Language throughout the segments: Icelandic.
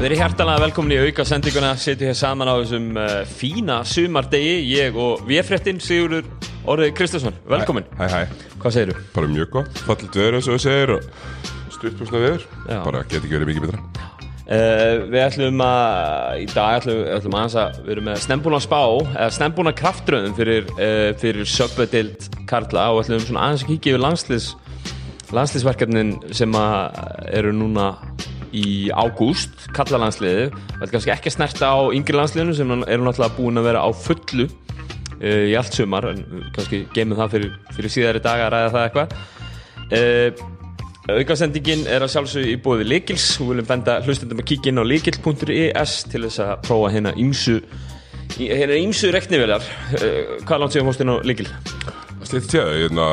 Við erum hjartalega velkomin í auka sendinguna Setjum hér saman á þessum uh, fína sumardegi Ég og VF-réttin Sigurður Orðið Kristjánsson. Velkomin. Hæ, hæ, Hvað segirðu? bara mjög gott, fallit veður eins og þú segir og stuttbúsna veður, Já. bara geti ekki verið mikið betra. Uh, við ætlum að í dag ætlum, ætlum að við erum með snembúna spá eða snembúna kraftröðum fyrir, uh, fyrir sögböðdild Karla og ætlum svona aðeins að kíkja yfir landslýs landslýsverkefnin sem að eru núna í ágúst Karla landsliði, við ætlum kannski ekki að snerta á yngri landsliðinu sem eru náttúrulega búin að vera á fullu uh, í allt sumar en kannski geymum það fyrir, fyrir síðari daga að ræða það eitthvað. Uh, Aukasendingin er að sjálfsögðu í bóði Likils og við viljum benda hlustendum að kíkja inn á likil.is til þess að prófa hérna ímsu hérna ímsu reknivelar uh, hvað langt séum hóst inn á Likil? Stýtti tjá, hérna,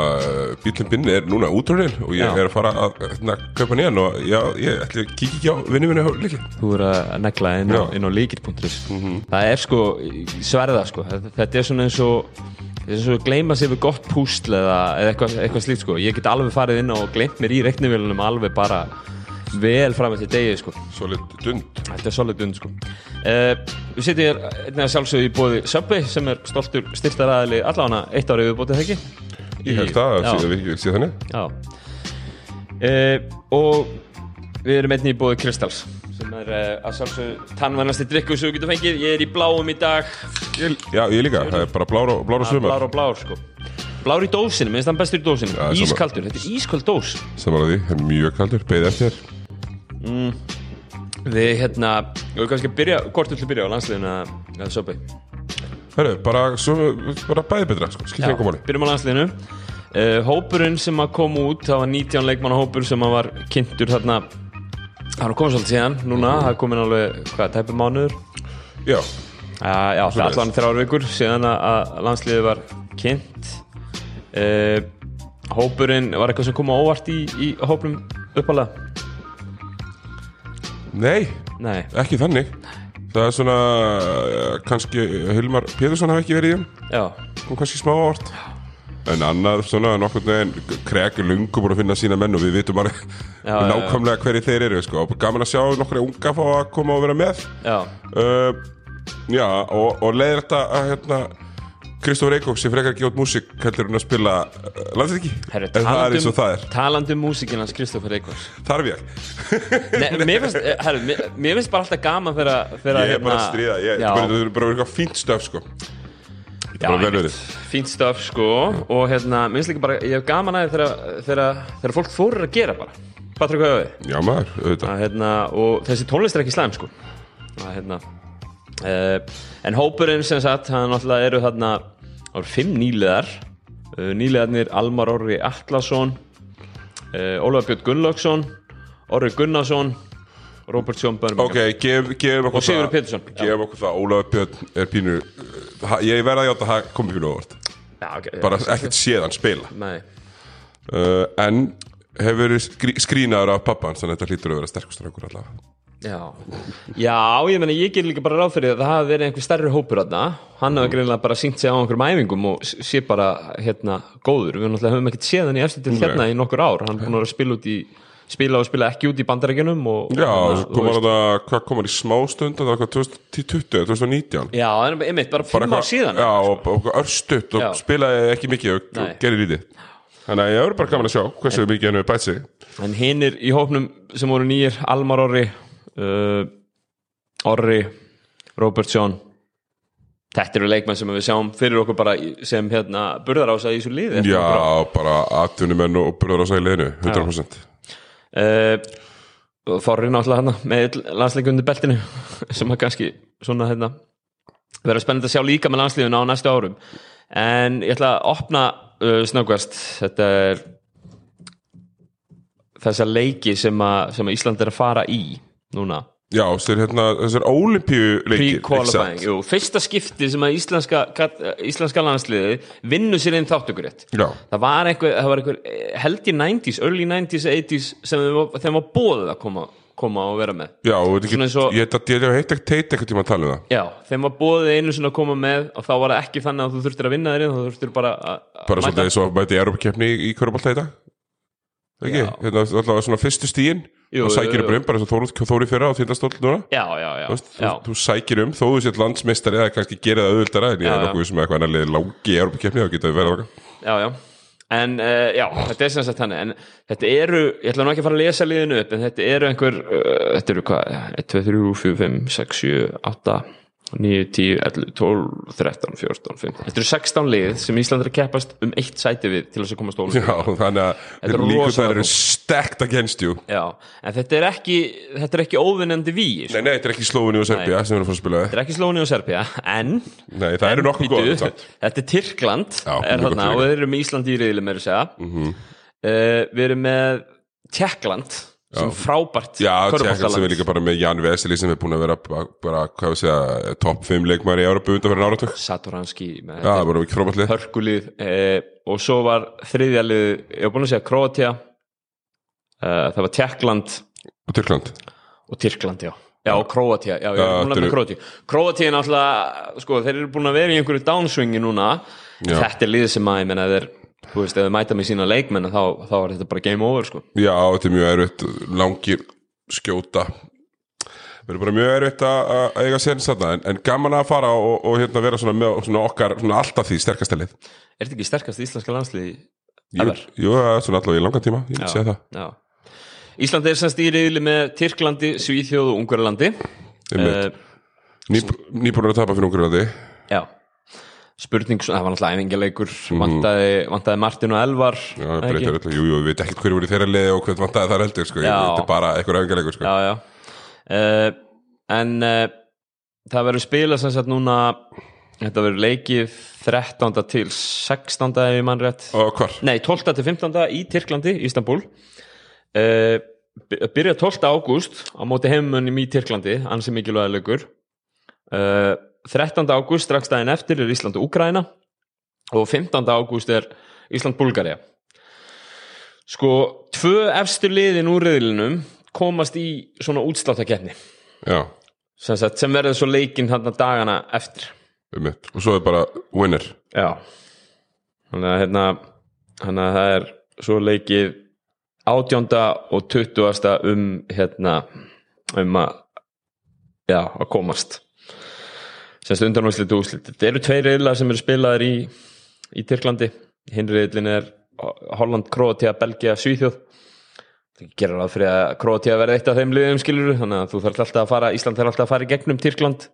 bílinn binni er núna útrúin og ég Já. er að fara að hérna, kaupa nýjan og já, ég ætli að kíkja ekki á vinni minni á líki Þú er að negla inn á, Já. inn á likil.is það er sko sverða sko. Þetta er svona eins og þetta er eins og að gleyma sér við gott púsl eða, eða eitthvað, eitthvað slíkt sko. Ég get alveg farið inn og gleymt mér í reknivélunum alveg bara vel fram eftir degi sko. Solid dund. Þetta er solid und sko. Uh, Við sitjum hér einnig að sjálfsögðu í bóði Subway sem er stoltur styrtaræðili allavega eitt árið viðbótið það ekki? Ég held síðan við sé þannig Já. Uh, Og við erum einnig í bóði Kristals sem er uh, að sjálfsögðu tannvænasti drikku sem við getum fengið. Ég er í bláum í dag. Ég, Já, ég líka, það er bara blár og, blár og sumar. Blár og blár sko. Blár í dósinu, minnst hann bestur í dósinu Ískaldur, þetta er ískald dós. Samanlega því, er mjög kaldur, beðið eftir Við hérna, við erum kannski að byrja Hvort viltu byrja á landsliðinu að, að Subway Hörru, bara, bara bæði betra, sko, skilja ekki máli. byrjum á landsliðinu. Uh, Hópurinn sem að kom út það var 19 leikmanna hópur sem að var kynntur þarna. Var komið svolítið síðan núna, það er komin alveg hvað, tæpum mánuður Já, uh, já, það er allan þrjár vikur síðan að- að landsliðið var kynnt. Uh, Hópurinn var eitthvað sem kom á óvart í, í hóprum uppalega nei, Nei, ekki þannig. Það er svona, eh, kannski Hilmar Pétursson hafi ekki verið í þeim. Já, kom kannski smá ávart en annað svona nokkurn veginn Kreg er lungu búin að finna sína menn og við vitum bara já, nákvæmlega hverju þeir eru sko. og gaman að sjá nokkra unga fá að koma og vera með. Já, uh, já og, og leiðir þetta að hérna Kristóf Reykjók sem frekar ekki út músík heldur hún að spila uh, landsleiki Herru, en það er eins og það er. talandi um músikinn hans Kristoffer Eikvars þarf ég, Nei, mér finnst, eh, herru, mér, mér finnst bara alltaf gaman þegar, þegar ég er bara að stríða ég, já, bara, það er bara eitthvað fínt stöf sko. já, bara vel einmitt. verið. fínt stöf sko. Og hérna, mér finnst líka bara, ég hef gaman að því þegar, þegar, þegar fólk þorir að gera bara. Patrik Höfi já maður, auðvitað. Að, hérna, og þessi tónlist er ekki slæm sko. Að, hérna, en hópurinn sem sagt, hann náttúrulega eru þarna það eru fimm nýliðar. Uh, nýliðarnir Almar Orri Atlasson uh, Ólafur Björn Gunnlaugsson Orri Gunnarsson Robert Sjón Börnberg. Ok, gef, gefum okkur já. Gefum okkur það, Ólafur Björn er pínu Ég verða að játa að það komi pínu óvart. Já, okay, Bara ekkert séðan spila. Uh, En hefur verið skrí, skrýnaður af pappans Þannig að þetta hlýtur að vera sterkustur okkur allavega já. Já, ég meina, ég ger líka bara ráð fyrir að það hafi verið einhver stærri hópur þarna. Hann hefur greinilega bara sínt sig á einhverjum æfingum og sé bara, hérna, góður. Við náttúrulega höfum ekkert séð hann í eftir til Nei. hérna í nokkur ár. Hann er búin að spila út í spila og spila ekki út í bandarækjunum og, Já, og, svo kom hann að hvað kom hann í smástund Það var hvað 2020, 2019 Já, en einmitt, bara fimm ár síðan Já, og, og örstutt og Já. spilaði ekki mikið og gerði lítið. Þannig að ég verður bara gaman að sjá hversu mikið hann hefur bætt sig. En hinnir í hópnum sem voru nýjir Almar Orri uh, Orri Robertsson Þetta eru leikmenn sem við sjáum fyrir okkur bara í- sem hérna burðarása í þessu liði Já, bara? atvinnumenn og burður á sæliðinu 100% uh, Þorri náttúrulega hérna með landsleik undir beltinu sem að kannski svona hérna verður spennandi að sjá líka með landsliðuna á næstu árum. En ég ætla að opna uh, snöggvest þetta er þessa leiki sem að, sem að Ísland er að fara í núna? Já, þessir hérna, þessir olimpíu leikir pre-qualifying, jú, fyrsta skipti sem að íslenska, íslenska landsliði vinnur sér einn þáttökurétt Já, það var einhver, eh, held í 90s, early 90s, 80s sem þeim var, bóðið að koma, koma og vera með. Já, Svona ekki, og- ég heitt ekki teit eitthvað tíma að tala um það. Já, þeim var bóðið einu sinni að koma með og þá var það ekki þannig að þú þurftir að vinna þeirinn þú þurftir bara að að Bara mæta. svolítið eins og mæti Európa-keppni í, í hverjabólta í dag ekki? Já. Hérna, allavega svona fyrstu stíin og sækir um, bara eins og Þóri, Þóri fyrra á tindastóll núna já, já, já, Þú, veist, þú, þú sækir um, þó þú sétt landsmeistari eða kannski gerir það auðvöldara en ég er nokkuð sem eitthvað annar liði langi í Európa-keppni og geta verið þarna. já, já. En uh, já, þetta er sem sagt þannig En þetta eru, ég ætla nú ekki að fara að lesa liðinu upp En þetta eru einhver uh, Þetta eru hvað, 1, 2, 3, 4, 5, 6, 7, 8 9, 10, 11, 12, 13, 14, 15 Þetta eru 16 lið sem Ísland er að keppast um eitt sæti við til þess að koma stólu Já, þannig að rosalega það eru stacked against you. Já, en þetta er ekki þetta er ekki óvinnandi sko. Nei, nei, þetta er ekki Slóvini og Serbia sem við erum að fara að spila við. Þetta er ekki Slóni og Serbia, en Nei, það eru nokkuð góð Þetta er Tyrkland er þarna, líka. og við erum Ísland í reyðli með að segja. Mhm. uh, Við erum með Tjekkland sem frábært Já, tjekkar sem er líka bara með Jan Veseli sem er búin að vera bara, hvað við segja, topp 5 leikmæri í Európa undan fyrir áratug Já, Satoranski hörkulið. Uh, og svo var þriðja lið, ég var búin að segja Kroatia uh, það var Tjekkland Og Tyrkland. Og Tyrkland, já. Já, og Kroatia, já, ég er búin að þetta með Kroatia Kroatia er náttúrulega, sko, þeir eru búin að vera í einhverju downswingi núna. Já. Þetta er lið sem að, ég menna, þeir þú veist, ef þau mæta með sína leikmenn þá, þá er þetta bara game over, sko. Já, þetta er mjög erfitt, langir skjóta. Verður bara mjög erfitt að eiga séns þarna en, en gaman að fara og, og hérna vera svona, með, svona okkar, svona alltaf því sterkasta lið. Er þetta ekki sterkast íslenska landsliði? Jú, jú, svona allavega í langan tíma ég vil segja það. Já. Ísland er semst í reyðli með Tyrklandi, Svíþjóð og Ungverjalandi. Einmitt. Ný, Nýbúinur að tapa fyrir Ungurlandi Já Spurning, það var náttúrulega æfingileikur vantaði, vantaði Martin og Elvar. Já, breytir öllu, jú, jú, við veit ekkert hverju voru þeirra liði og hvernig vantaði þar heldur, sko, þetta er bara eitthvað öfingarleikur, sko. já, já. Uh, en uh, það verður spilað sem sagt núna þetta verður leikið 13. til 16. ef ég mann rétt Og hvar? nei, 12. til 15. í Tyrklandi, Ístanbúl uh, byrja 12. ágúst á móti heimunum í Tyrklandi ansi mikilvæða leikur uh, 13. ágúst strax daginn eftir er Ísland og Úkraina og 15. ágúst er Ísland-Búlgaria sko, tvö efstu liðin úr reyðlinum komast í svona útsláttakeppni Já, sem, sem verður svo leikinn hann dagana eftir um. Og svo er bara winner. já þannig að hérna að það er svo leikið átjónda og tuttugasta um hérna um að já, að komast semst undanúslit og úslit þetta eru tveir reyðlar sem eru spilaðir í í Tyrklandi, hinn reyðlin er Holland, Kroatia, Belgia, Svíþjóð. Það gerir ráð fyrir að Kroatia verði eitt af þeim liðum skilur þannig að þú þarf alltaf að fara, Ísland þarf alltaf að fara í gegnum Tyrkland.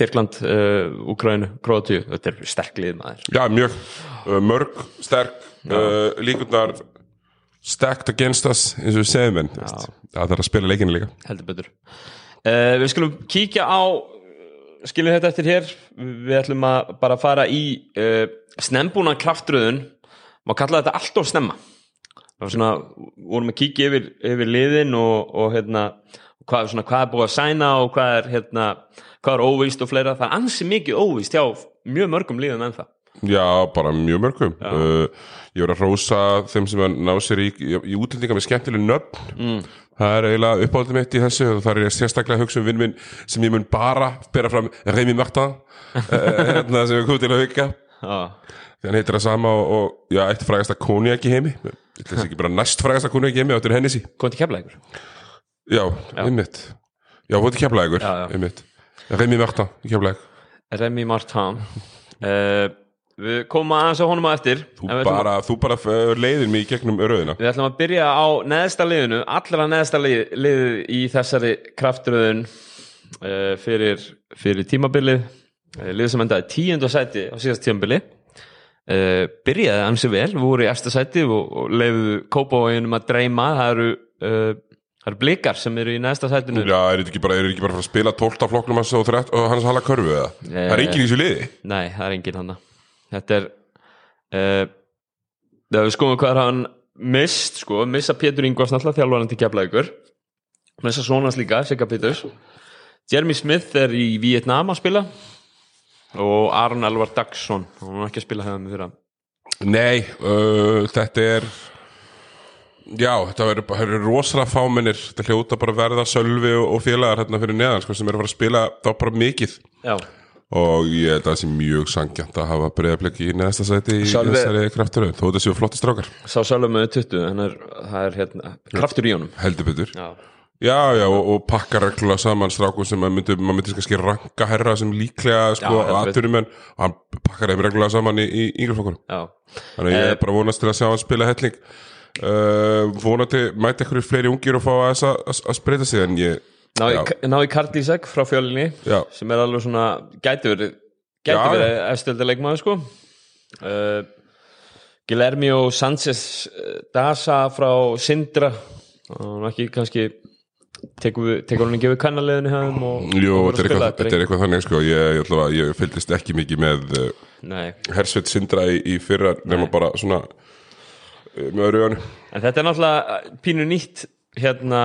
Tyrkland, uh, Úkrænu, Kroatíu þetta er sterk lið maður. Já, mjög. Uh, mörg, sterk, uh, líkurnar stacked against us, eins og við segjum en það þarf að spila leikinu líka. heldur betur. Uh, við skulum kíkja á skiljum þetta eftir hér. Við ætlum að bara fara í uh, snembúna kraftröðun. Má kalla þetta allt of snemma. Það var svona, vorum að kíkja yfir, yfir liðin og, og hérna hvað, svona, hvað er búið að sæna og hvað er hérna, hvað er óvíst og fleira. Það er ansi mikið óvíst hjá mjög mörgum liðum en það Já, bara mjög mörgum. Uh, ég voru að rósa þeim sem að ná sér í, í, í útlendinga með skemmtileg nöfn. Mm. Það er eiginlega uppáldum mitt í þessu og það er ég sérstaklega að hugsa um vinn minn sem ég mun bara bera fram Reymi Martin, uh, hérna sem er komið til að hugga. Já, Því hann heitir það sama og, og já, eitt frægasta koniak í heimi. Þetta er ekki bara næst frægasta koniak í heimi, þetta er Hennessy. kom til keflækur Já, einmitt. Já, Já, já. einmitt. Reymi Martin í keflaðið. Remy Martin uh, við komum aðeins á honum á eftir Þú bara, þú bara uh, leiðir mig í gegnum rauðina. við ætlum að byrja á neðsta liðinu allra neðsta lið, lið í þessari kraftröðun uh, fyrir, fyrir tímabilið uh, lið sem endaði tíund og sæti á síðast tímabili uh, byrjaði ansi vel, við voru í efsta sæti og, og leiðu kópavóginum að dreyma það eru það eru blikar sem eru í neðsta sætinu Já, er þetta ekki bara, er ekki bara að að spila 12 flokknum hans og, 13 og hans hala körfu eða? Það er enginn í þessu liði. Nei, það er enginn hann Þetta er uh, Það við skoðum hvað er hann mist, sko, missa Pétur Ingvars náttúrulega þjálfarinn til keflaðugur missa svonans líka, Sigga Péturs. Jeremy Smith er í Vietnam að spila. Og Aron Elvar Dagsson hann var ekki að spila hefða með hann Nei, uh, þetta er Já, þetta eru rosalega fámennir. Þetta hljóta bara verða Sölvi og félagar hérna fyrir neðan sko, sem eru að fara að spila þá bara mikið. Já, og ég held að það sé mjög sangjant að hafa breyðabliki í neðasta sæti í Sölvi- þessari kraftur. Þó þetta séu flotti strákar, Sá sjálfur með 20 en er, það er hérna, kraftur í honum. Heldur betur. Já, Já, já, og, og pakka reglulega saman strákum sem maður myndi, myndi kannski ranka herra sem líklega sko, aðturumenn og hann pakkar þeim reglulega saman í, yngreflokkur já, Þannig að ég er bara vonast til að sjá hann spila helling. Uh, vonandi mæti ekkur fleiri ungir og fá að, að, að, að spreita sig en ég ná í, Já. ná í Karl Ísak frá fjölinni Já. sem er alveg svona, gæti verið gæti verið efstelda leikmaður sko. Uh, Guillermo Sanchez eh, Dasa frá Sindra. Og ekki kannski tekur, hann ekki við kannaliðinu hjá þeim og, Jú, þetta er, eitthvað, þannig sko, ég, ég, ég fylgdist ekki mikið með uh, Hersveit Sindra í, í fyrra nema bara svona uh, með öðru öðru. En þetta er náttúrulega pínu nýtt hérna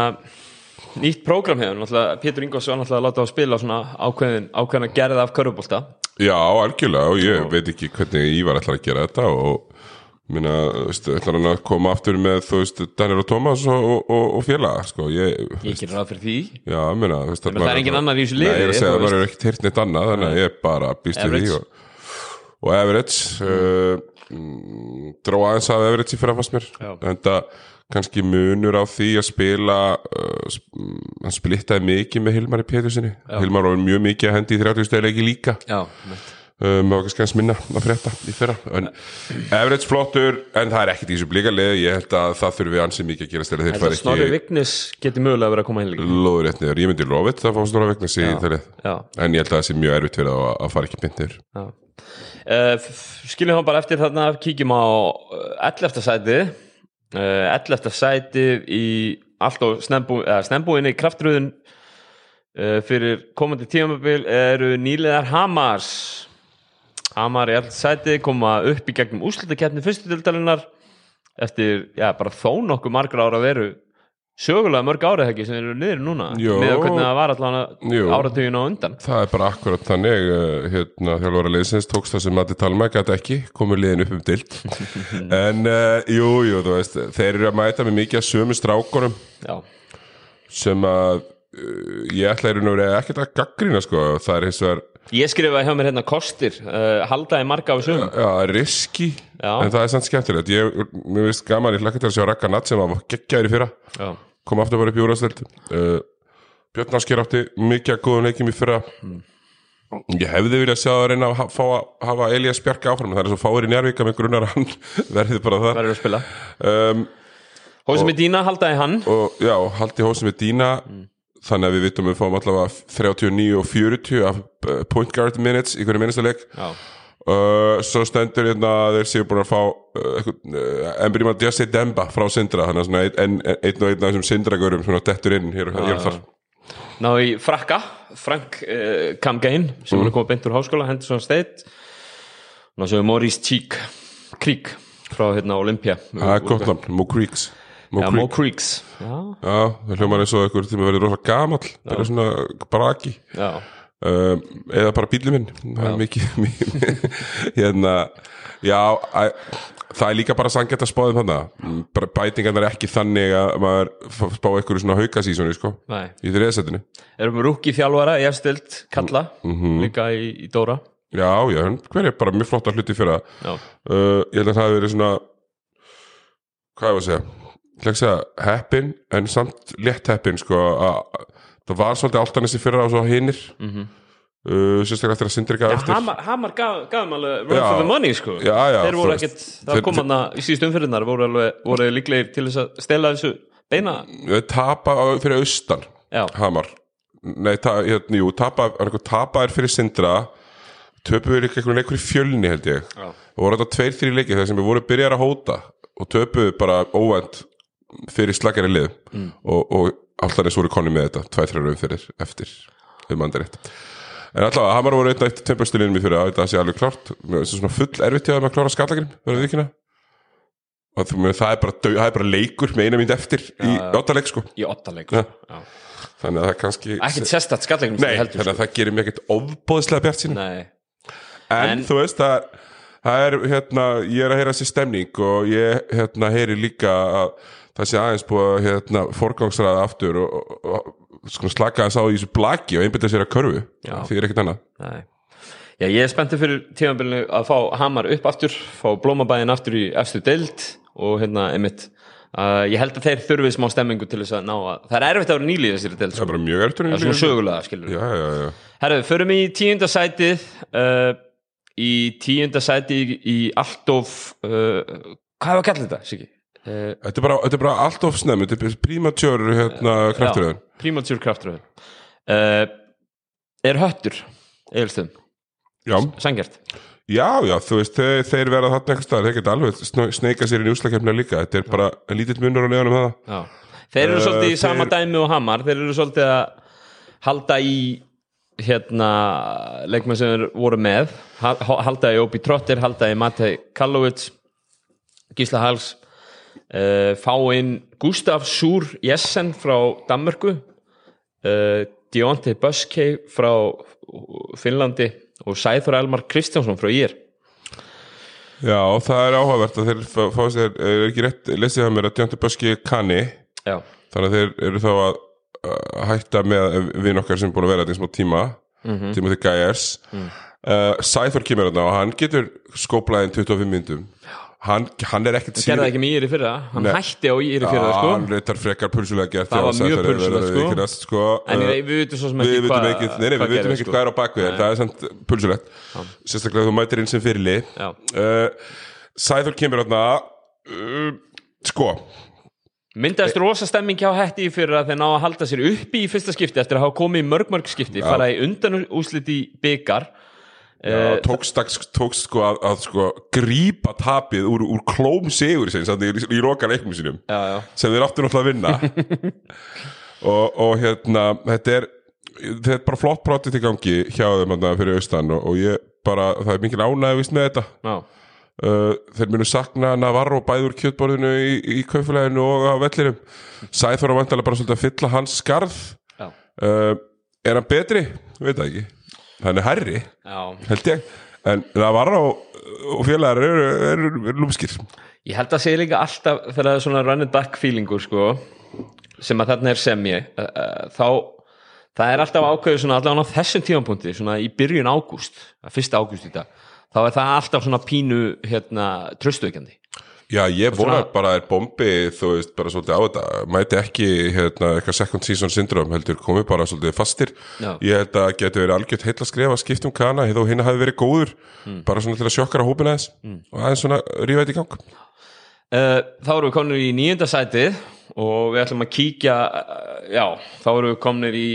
nýtt prógram hefur, Pétur var náttúrulega að láta á spila svona ákveðin ákveðin að gerða af körfubólta Já, algjörlega og ég veit ekki hvernig Ívar ætlar að gera þetta og minna, veist, ætlar hann að koma aftur með þú veist, Daniel og Thomas og, og, og, og félaga, sko, ég, ég gerir ráð fyrir því. Já, minna, veist, Menn það er engin annar í þessu liði, Nei, ég er að segja að maður er ekkert heyrt neitt annað, þannig að ég bara býst við því Everett. og, og Everett uh, mm, dró aðeins af Everett í fyrra fannst mér. Já. en það kannski munur á því að spila uh, mm, hann splittaði mikið með Hilmar í Pétursinni Hilmar var mjög mikið að hendi í 30 stöðleiki líka. Já, um, og kannski hans minna að frétta í fyrra en Everett flottur en það er ekkert í þessu blíkalið ég held að það þurfi ansið mikið að gera þeir Þetta fara Snorri Vignis geti mögulega verið að koma inn líka. Loður rétt niður, ég myndi lofið það fá stóra vegna sig í Já, en ég held að það sé mjög erfitt fyrir að, að fara ekki myndir uh, Skiljum hann bara eftir þarna kíkjum á uh, 11. sæti uh, 11. sæti í allt og snembú, eða, snembúinni kraftröðun uh, fyrir komandi tímabil eru nýlegar Hamars Hamar í allt sæti koma upp í gegnum úrslutakeppni fyrstu dildarinnar eftir, já, bara þó nokkuð margra ára veru sögulega mörg árið ekki sem eru niður núna með að hvernig það var allan Jú. áratugin á undan. Það er bara akkurat þannig uh, hérna þjálfara liðsins tókst það sem Matti Talma gæti ekki, komur liðin upp um dild en uh, jú, jú, þú veist þeir eru að mæta með mikið að sömu strákunum. Já, sem að uh, ég ætla verið ekkert að gaggrina sko, það er hins vegar Ég skrifaði hjá mér hérna kostir uh, haldaði marga af þessum. Já, riski, Já. en það er samt skemmtilegt. Ég, mér finnst gaman, ég hlakka til að sjá Raka Natt sem var geggjaður í fyrra, Já, kom aftur bara upp í úrasteld uh, Björn Ásker átti mikið að góðum leikjum í fyrra. Ég hefði viljað sjá að reyna að fá að hafa Elias Bjarka áfram það er svo fáir í Njárvíka með grunnar að hann verði bara það verður að spila. Um, Hósi með Dína haldaði hann. Og já, haldi hósum við Dína þannig að við vitum við fáum allavega 39 og 40 af uh, point guard minutes í hverju minnsta leik. Já, Uh, svo stendur hérna að þeir séu búin að fá uh, uh, Embrima Jesse Demba frá Sindra hann er svona einn ein, ein, ein og einn af þessum Sindragurum svona dettur inn hér, og þar. Ná í frakka Frank uh, Kamgein sem Mm. er komið beint úr háskóla Henderson State Ná svo er Maurice Cheek Creek frá hérna Olympia. Það er gott nafn, Mo Creeks. Mo Creek. Creeks Já, það hljómar eins og einhver tíma verður rosa gamall það er svona braki. Já, eða bara bílið minn. Það er mikið, hérna, já að, það er líka bara sangjætt að spáðum þannig bætingarnar er ekki þannig að maður spá eitthvað svona haukasísoni sko, í þriðasettinu Erum við rúki þjálfara, ég stilt Kalla, Mhm. líka í, í Dóra? Já, já, hver er bara mjög flott hluti fyrir það. Uh, Ég held að það hafi verið svona Hvað ég var að segja? Að segja heppin En samt létt heppin sko að Það var svolítið áltanissi fyrir á svo hinnir mm -hmm. uh, Sérstaklega eftir að Sindri gaf eftir. Hamar, Hamar gaf, gaf alveg run for the money sko. Já, já, Þeir voru ekkert, það kom hann í síðust umfyrirnar voru, alveg, voru líklegir til þess að stela þessu beina. Tapa fyrir austan Já, Hamar. Nei, ta, hérna, jú, tapa, er eitthvað tapaðir fyrir Sindra. Töpuður líka einhvern leikur í fjölni held ég. Já. Og voru þetta tveir, þrjir leikir þar sem við voru byrjar að hóta Og töpuðu bara óvænt fyrir slagari lið. Mm. Og, og alltaf þess voru konni með þetta Tvæ, þrjár umfyrir eftir um andar rétt. En allavega, Hamar voru einn eitt tempastilinn mér fyrir að þetta sé alveg það svona full erfitt að klára skallagrim Verður Og þú meina, það er bara, dau- það er bara leikur með eina mynd eftir í ottaleik sko. Í ottaleik Já. Já. Þannig að það kannski Ekkert sérstætt skallegnum Nei, þannig að það gerir mér ekkert ofbóðslega bjart sín en, En- þú veist það, það er hérna, ég er að heyra sér stemning og ég hérna heyri líka að það sé aðeins búið að hérna, forgangsraða aftur og, og, og sko, slaka þess á í þessu blaki og einbytta sér að körfu. Því er ekkert annað. Nei. Já, ég er spenntið fyrir tímanbylnu að fá Hamar upp aftur, fá Blómabæðin aftur í efstu deild og hérna einmitt uh, ég held að þeir þurfið smá stemmingu til þess að ná að það er erfitt að vera nýlið þessari deild Það sko. er bara mjög ertur það er svona sögulega skilur já Herru, förum í tíunda sætið uh, í tíunda sætið í, í Altof uh, hvað var að kalla þetta, Siggi? Uh, Þetta þetta er bara allt of snem Þetta er premature hérna krafturöðin Premature kraftröðun uh, Er höttur Egilstum, Já, sangjart já, já, þú veist þeir, þeir verða þarna eitthvað staðar, þeir geta alveg sneika sér í njúslakefna líka, þetta er bara lítill munur á neðanum það Já. Þeir eru Uh, svolítið í sama þeir- dæmi og Hamar Þeir eru svolítið að halda í hérna leikmenn sem voru með Ha- ha- halda í Obi Trotter, halda í Matei Kallovits Gísla Hals uh, fá inn Gustaf Súr Jessen frá Danmörku uh, Deontay Buskey frá Finnlandi og Sæþur Elmar Kristjánsson frá Ír. Já, það er áhugavert að þeir fá, fá sér, er ekki rétt, lesið það mér að Djónti Böski kanni, Já, þannig að þeir eru þá að hætta með vinn okkar sem er búin að vera þetta í smá tíma Mhm. tíma til Gæjers Mm. uh, Sæþór kemur þarna og hann getur skóplaðin 25 myndum hann, hann er ekkert gerði það ekki með Ír í fyrra Hann Nei. hætti á Ír í fyrra sko. hann reytar frekar pulsulega gert Það var mjög er- sko. sko, En ég, við vitum svo sem ekki hvað við gerðist, ekki hvað er á bakvið það er samt pulsulegt sérstaklega þú mætir inn sem fyrirli uh, Sæþór kemur þarna uh, sko myndaðist rosa stemming hjá hætti í fyrir að þeir ná að halda sér uppi í fyrsta skipti eftir að hafa komið í mörg mörg skipti fara í undan úslit í byggar Já, tókst, tókst, tókst sko að, að sko, grípa tapið úr, úr klóm sigur sinns, í, í, í loka leiknum sínum já, já. sem þeir áttu náttúrulega að vinna. Og, og hérna þetta er, þetta er bara flott prótið til gangi hjá þeim fyrir austan og, og ég bara, það er mikil ánægð vist með þetta. Já. Uh, þeir munu sakna Navarro bæður kjötborðinu í, í kaufélaginu og á vellinum. Sæþór að vandalega bara svolítið að fylla hans skarð. Uh, er hann betri? Veit það ekki. Hann er hærri já. held ég. En Navarro og félagar eru, eru, eru lúmskir. Ég held að segja líka alltaf þegar það er svona run and back feelingur sko, sem að þarna er semji uh, uh, þá það er alltaf ákveður svona allavega á þessum tímanpunkti svona í byrjun ágúst fyrsta ágúst í dag þá er það alltaf svona pínu hérna tröstuveikandi já ég svona- bara er bombi þú veist bara svolítið á þetta mæti ekki hérna eitthvað second season syndrome heldur komið bara svolítið fastir Já. ég held að geti verið algjört heilla skrifa skipt um kana þó hinn hafi verið góður Mm. bara svona til að sjokkara hópina þess og aðeins svona rífa þetta í gang Uh, þá erum við komnir í nýjunda sætið og við ætlum að kíkja uh, já, þá erum við komnir í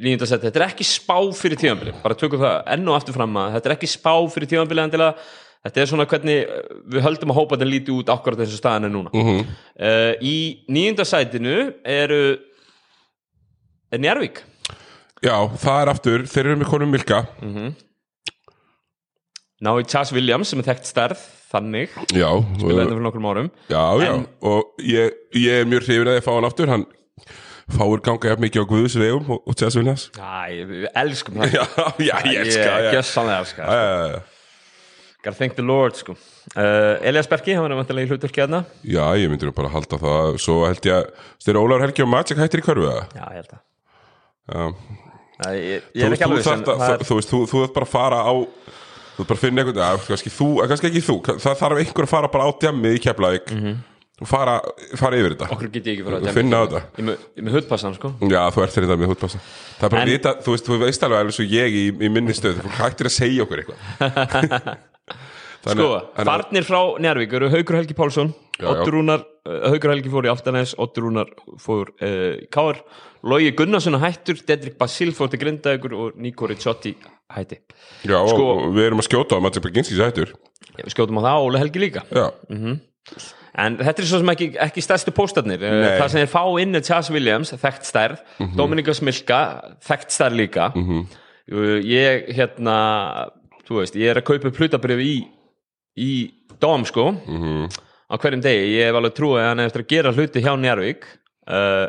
nýjunda sætið, þetta er ekki spá fyrir tíðanbili bara tökum það enn og aftur fram að þetta er ekki spá fyrir tíðanbili endilega. Þetta er svona hvernig uh, við höldum að hópa þetta líti út akkurat þessu staðan er núna. Uh, í nýjunda sætinu eru er Njarvík já það er aftur, þeir eru með konum Milka. Ná í Chas Williams sem er þekkt stærð þannig, já, við og, lendum fyrir nokkrum árum. Já, já. En- og ég, ég er mjög hrifin að ég fá hann aftur. Hann fáir ganga jafn mikið á Guðs vegum og, og Tess Viljas Æ, við elskum það já, já, ég elska ég já. gjössanlega elska það, Já, já, já. Gotta thank the Lord sko. uh, Elias Berki, hann var vantilega í hlutverki aðna Já, ég myndi nú bara halda það Svo held ég að Styrir Ólaur Helgi og Magic hættir í körfu eða? Já, ég held að Já. Æ, ég, ég er ekki alveg að, þú, veist, þú, þarf bara að fara á Þú þarf bara að finna einhvern kannski ekki þú Það þarf einhver að fara bara á djammi í Keflavík og fara, fara yfir þetta. Okkur get ég ekki Þú að finna á þetta. Ég með- með hudpassan sko. Já, þú ert það með hútpassa Það er bara En- vita, þú veist, þú veist alveg alveg svo ég í, í minni stöð Þú hættir að segja okkur eitthvað. Sko, farnir frá Njarvík eru Haukur Helgi Pálsson Já, já. Oddur Rúnar, uh, Haukur Helgi fór í Altanes Oddur Rúnar fór uh, í Káar Logi Gunnarsson hættur Dedrick Basil fór til Grindavíkur og Nico Ricciotti hætti. Já, og, Sko- og við erum að skjóta á Magic Beginski sættur Já, Við skjótum á það, Óli Helgi líka. Já, En þetta er svo sem ekki, ekki stærstu póstarnir. Eh. Það sem þeir fá inn er Chas Williams, þekkt stærð. Mhm. Dominika Smilka, þekkt stærð líka. Uh, Ég, hérna Þú veist, ég er að kaupa upp hlutabrif í í Dóm, sko. Mhm. á hverjum degi, ég hef alveg trúið að hann er eftir að gera hluti hjá Njarvík uh,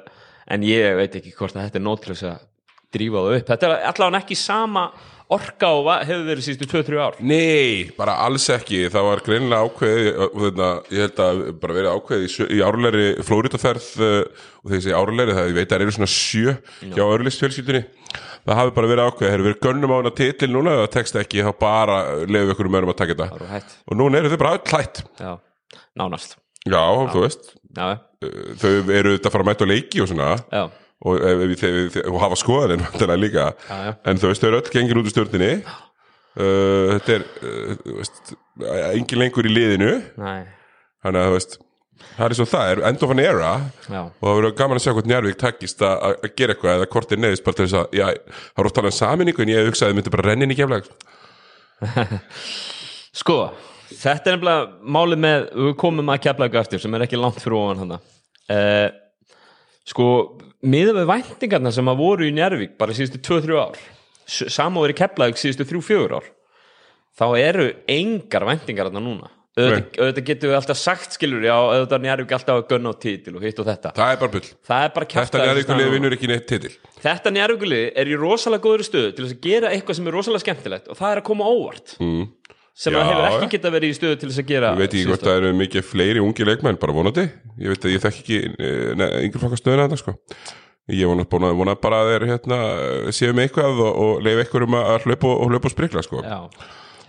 en ég veit ekki hvort að þetta er nót til þess að drífa það upp. Þetta er allavega ekki sama orka og va- hefur verið síðustu 2-3 ár. Nei, bara alls ekki. Það var og þetta, ég held að bara verið ákveðið í, árlegri flóriðaferð og segi árlegri það ég veit að það eru svona sjö hjá örlistfjölskyldunni það hafi bara verið ákveðið, þeir eru verið gönnum á hana titil núna eða tekst ekki, þá bara lefum ykkur um örum að taka þetta. Það hætt. og núna eru þau bara öll hlætt Já, nánast. Já, þú veist, Já, þau eru þetta að fara að mæta á leiki og svona. Já, og, ef, og hafa skoðaninn vantilega líka. Já. en þú veist, þau eru öll gengin út úr stjórninni uh, þetta er uh, þú veist, engin lengur í liðinu. Þannig að þú veist það er og það, er end of an era. Já. Og það verður gaman að sjá hvort Njarvík takist að gera eitthvað eða hvort er neðist bara til þess að já, það voru að tala um saminningu en ég hugsaði að þið myndi bara rennin í keflag Sko, þetta er nefnilega málið með, við komum að keflaðu eftir sem er ekki langt fyrir ofan hann uh, Sko, miðað við væntingarna sem að voru í Njárvík bara síðustu 2-3 ár samóður í keflaðu síðustu 3-4 ár þá eru engar væntingar þarna núna. Auðvitað, getum við alltaf sagt skilur já, auðvitað Njárvík alltaf að gunna á titil og hitt og þetta. Það er bara bull, er bara þetta kjaftaði Njarvíkulið vinnur ekki neitt titil. Þetta njárvíkulið er í rosalega góður stöðu til að gera eitthvað sem er rosalega skemmtilegt og það er að koma óvart. Mm. Sem það hefur ekki geta verið í stöðu til þess að gera ég veit ekki hvort það eru mikið fleiri ungi leikmenn bara vonandi, ég veit að ég þekk ekki uh, yngur flokkar stöðuna þetta sko. Ég vona, vona, vona bara að þeir hérna, séu með eitthvað og, og leif eitthvað um að hlaupa og, og sprikla sko. Já,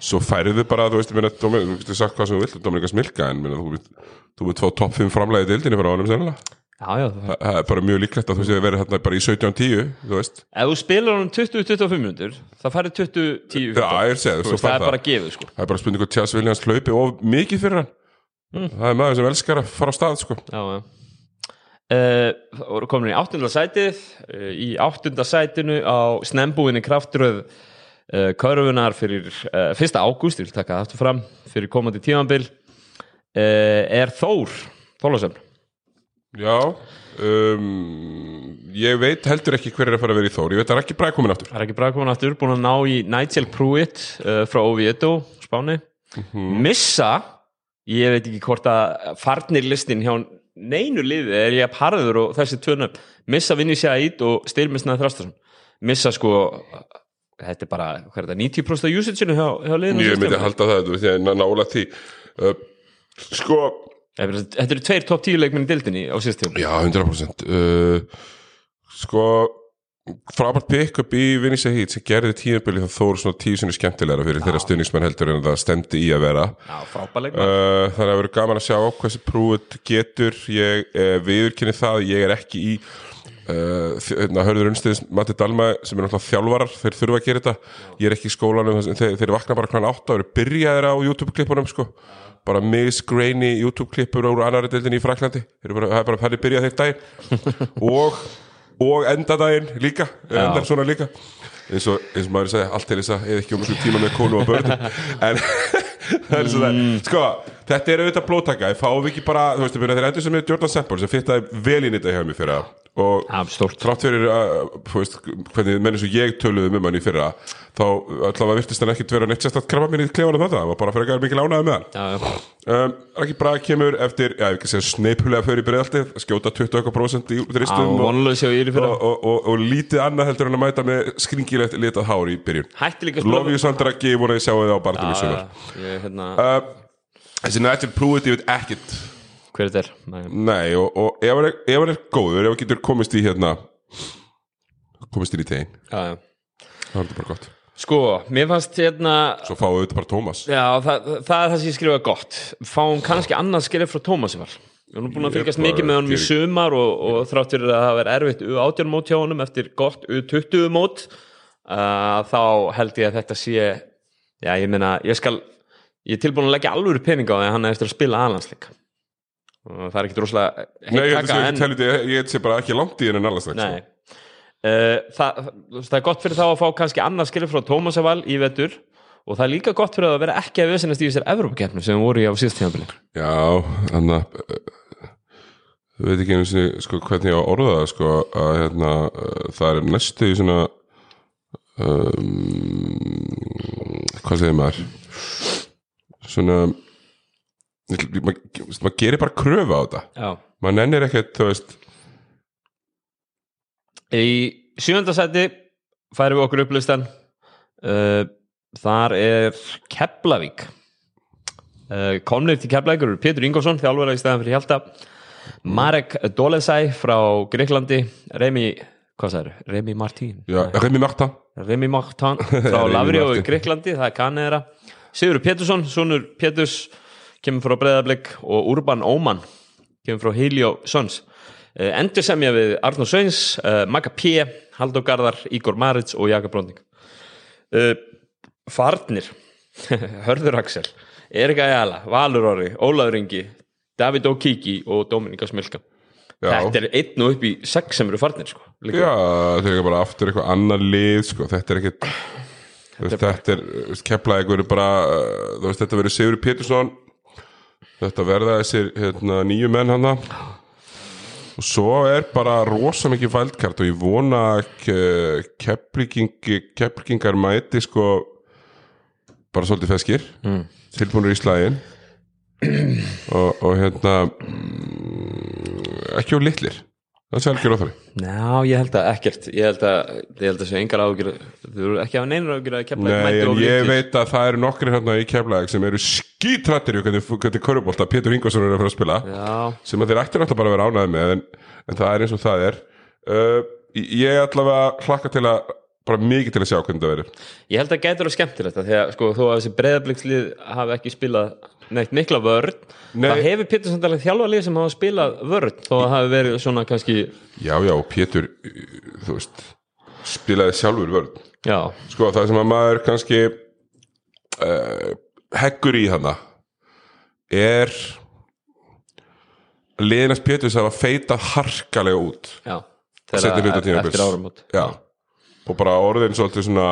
svo færðu bara, þú veist, meina, Dómi- þú getur sagt hvað sem þú vilt, Dominika Smilka en meina, þú, mynd- þú mynd fá topp 5 framlæði dildinni frá honum sennilega, já, já það. Þa- það er bara mjög líklegt að þú sé að vera hérna bara í 17-10, þú veist. Ef þú spilar honum 20-25 minútur það færið 20-10 Já, ég er segið, Þú svo veist, það fær er það. bara gefið sko. Það er bara spurning hvort Tjás Viljans hlaupi of mikið fyrir hann. Það er maður sem elskar að fara á stað sko. Já, já. Uh, komin í áttunda sætið. Uh, í áttunda sætinu á snembúinni kraftröð uh, körfunar fyrir uh, 1. ágúst, ég vil taka það aftur fram fyrir komandi tímanbil uh, er Þór Þólasöfn Já um, ég veit heldur ekki hver er að fara að vera í Þór, ég veit að það er ekki bræð komin aftur Það er ekki bara komin aftur, búin að ná í Nigel Pruitt uh, frá Oviedo, Spáni. Missa ég veit ekki hvort að farnir listin hjá neinu liði er ég að parður og þessi tvörnum Missa vinni sér ít og Stilmisnað Þrastarsson Missa sko þetta er bara, hvað er þetta, 90% af usage-inu hjá, hjá liðinu? Ég myndi að halda það, ég er nála því. Uh, sko Þetta eru tveir top 10 leikminni dildinni á síðast tíma Já, 100% uh, Sko frábært pick-up í Vinisa Heat sem gerði tíðanbili þá þóru svona tíu sinni skemmtilegra fyrir þeirra stuðningsmenn heldur en það stemdi í að vera. Já, frábær leikmann uh, þannig að verður gaman að sjá hversu prúið getur. Ég uh, viðurkynni það ég er ekki í uh, hérna, hörður unnstiðis Matti Dalma sem er náttúrulega þjálfarar, þeir þurfa að gera þetta. Ég er ekki í skólanum, sem þeir, þeir vakna bara klæðan átta og eru byrjaðir á YouTube-klippunum sko bara misgrainy YouTube-klippur úr annari deildin í Fraklandi það er bara þannig byrjað þeir daginn. Og, og enda daginn líka endar svona líka. Eins og, eins og maður sagði, allt til þess að eða ekki um þessu tíma með konu og börn. En það er svona sko, þetta er auðvitað blóttaka, fáum við ekki bara þú veist, ég þeir endur sem er Jordan Sample sem fittaði vel í þetta hjá mér fyrir það og trátt fyrir að, veist, hvernig menn eins og ég töluðum um hann í fyrra þá allavega virtist hann ekkit vera neitt sérstætt krabba mér í klefanum þetta, það var bara fyrir að mikil ánæði með hann. Um, Raki Braga kemur eftir, ekki sneipulega fyrir breiðaltið, skjóta 20% í já þristum og, og, og, og, lítið annað heldur en að mæta með skringilegt litað hár í byrjun. Hætti líka að Love you Sander Raki, vona ég sjáu þið á í ég, hérna, uh, Þessi Nigel Pruitt, ég veit ekkit hver er. Þetta? Nei. Nei, og, og ef hann er, ef hann er góður, ef hann getur komist í hérna komist inn í tegin, Já, já. Þá er þetta bara gott. Sko, mér fannst hérna Svo fáum við þetta bara Tómas Já, það, það er það sem ég skrifa gott. Fáum kannski annað skrif frá Tómasi var Ég er nú búin að Ég fylgjast bara mikið með honum í geri- sumar og, og þrátt fyrir að það verið erfitt U18 mót hjá honum eftir gott U20 mót uh, þá held ég að þetta sé já, ég meina, ég skal ég er tilbúin að leggja alvöru pening á því að hann er eftir að spila aðlandsleik og það er ekkit rosalega heittaka, en- ég sé bara ekki langt í henni allast Nei. uh, það, það er gott fyrir þá að fá kannski annað skilur frá Tómas Eval í vetur. Og það er líka gott fyrir að vera ekki að vesenast í þessar Evrópakeppnum sem voru í á síðast tímabili. Já, þannig að við veit ekki einu sinni sko, hvernig ég á að orða það sko, að hérna, uh, það er næstu í svona um, hvað segir maður? Svona maður mað gerir bara kröfu á þetta. Maður nennir ekkert, þú veist. Í sjönda sæti færum við okkur upplistan uh, þar er Keflavík. Uh, komnir til Keflavík eru Pétur Ingolson, þjálfara í stæðan fyrir Hjalta. Marek Dolesæ frá Greiklandi Remi, hvað sagður, Remi Martín. Já, Remi Marta. Remi Martin frá í Martin. Greiklandi, það er kannið þeirra Sigur Pétursson, sonur Péturs kemur frá Breiðablик og Urban Óman kemur frá Helio Sons uh, endur semja við Arnur Sveins uh, Magga P, Halldór Garðar Ígor Marits og Jaka Brónding uh, Farnir Hörður Axel Erika Jala, Valur Orri, Ólaður Ingi David Okiki og Dominika Smilka Já. Þetta er einn og upp í sex sem eru farnir sko. Já, þetta er ekki bara aftur eitthvað annar lið sko. þetta er ekkit þú veist, þetta er, keplaði eitthvað bara veist, þetta verður Sigur Pétursson þetta verða þessir hérna, nýju menn hana. Og svo er bara rosa mikið vældkart og ég vona að keplikingar mæti sko bara svolítið feskir. Mm. tilbúinur í slægin og, og hérna mm, ekki á litlir það sé algjör óþari Já, ég held að ekkert ég held að, ég held að sé engar ágjur þú eru ekki að hafa neinur ágjur að kepla Nei, en ég veit að það eru nokkri hérna í keflæk sem eru skítrættir í hvernig, körubólta Pétur Ingvarsson er að fara að spila Já, sem að þeir ættir náttúrulega bara að vera ánæði með en, en það er eins og það er. Uh, ég allavega hlakka til að bara mikið til að sjá hvernig það verður. Ég held að gætur að skemmtir þetta þegar sko þó að þessi breyðablikkslið hafi ekki spilað neitt mikla vörn. Nei. það hefur Pétur Sandalega þjálfa lið sem hafa spilað vörn þó að það hafi verið svona kannski Já, já, Pétur, þú veist spilaði sjálfur vörn. Já, sko það sem að maður kannski uh, heggur í hana er liðinast Péturs hafa feitað harkalega út já þegar tímabils. eftir áramót. Já, og bara orðin svolítið svona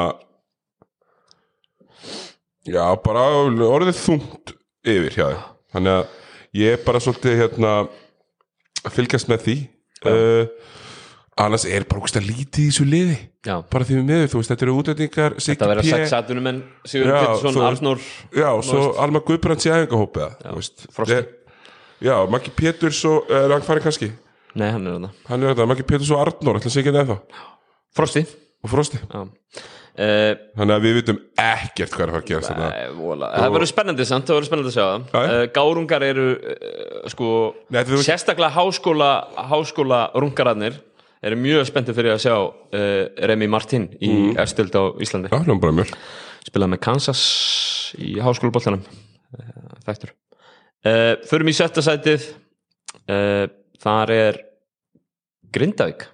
já, bara orðið þungt yfir hjá þeim þannig að ég er bara svolítið hérna að fylgjast með því. Uh, annars er bara ógst að lítið í þessu liði. Já, bara því við meður, þú veist, þetta eru útlendingar það verða P. sex atunum en Sigur þú- Arnór Já, og svo Alma Guðbrands í veist, Frosti. Já, Maggi Péturs og, er hann farin kannski? Nei, hann er er þetta, Maggi Péturs og Arnór, ætla að segja þetta Frosti. Og Frosti, já. uh, þannig að við vitum ekkert hvað er að fara að gerast þetta. Það verður spennandi samt, það verður spennandi að sjá. Já, það uh, Gárungar eru uh, sko, Nei, þú- sérstaklega háskóla háskóla rungararnir eru mjög spenntið fyrir að sjá uh, Remi Martin í mm. erstöld á Íslandi. Já, hljóðum bara mjög. Spilaði með Kansas í háskólaboltanum. Uh, þættur uh, Förum í setta sætið. Þar er Grindavík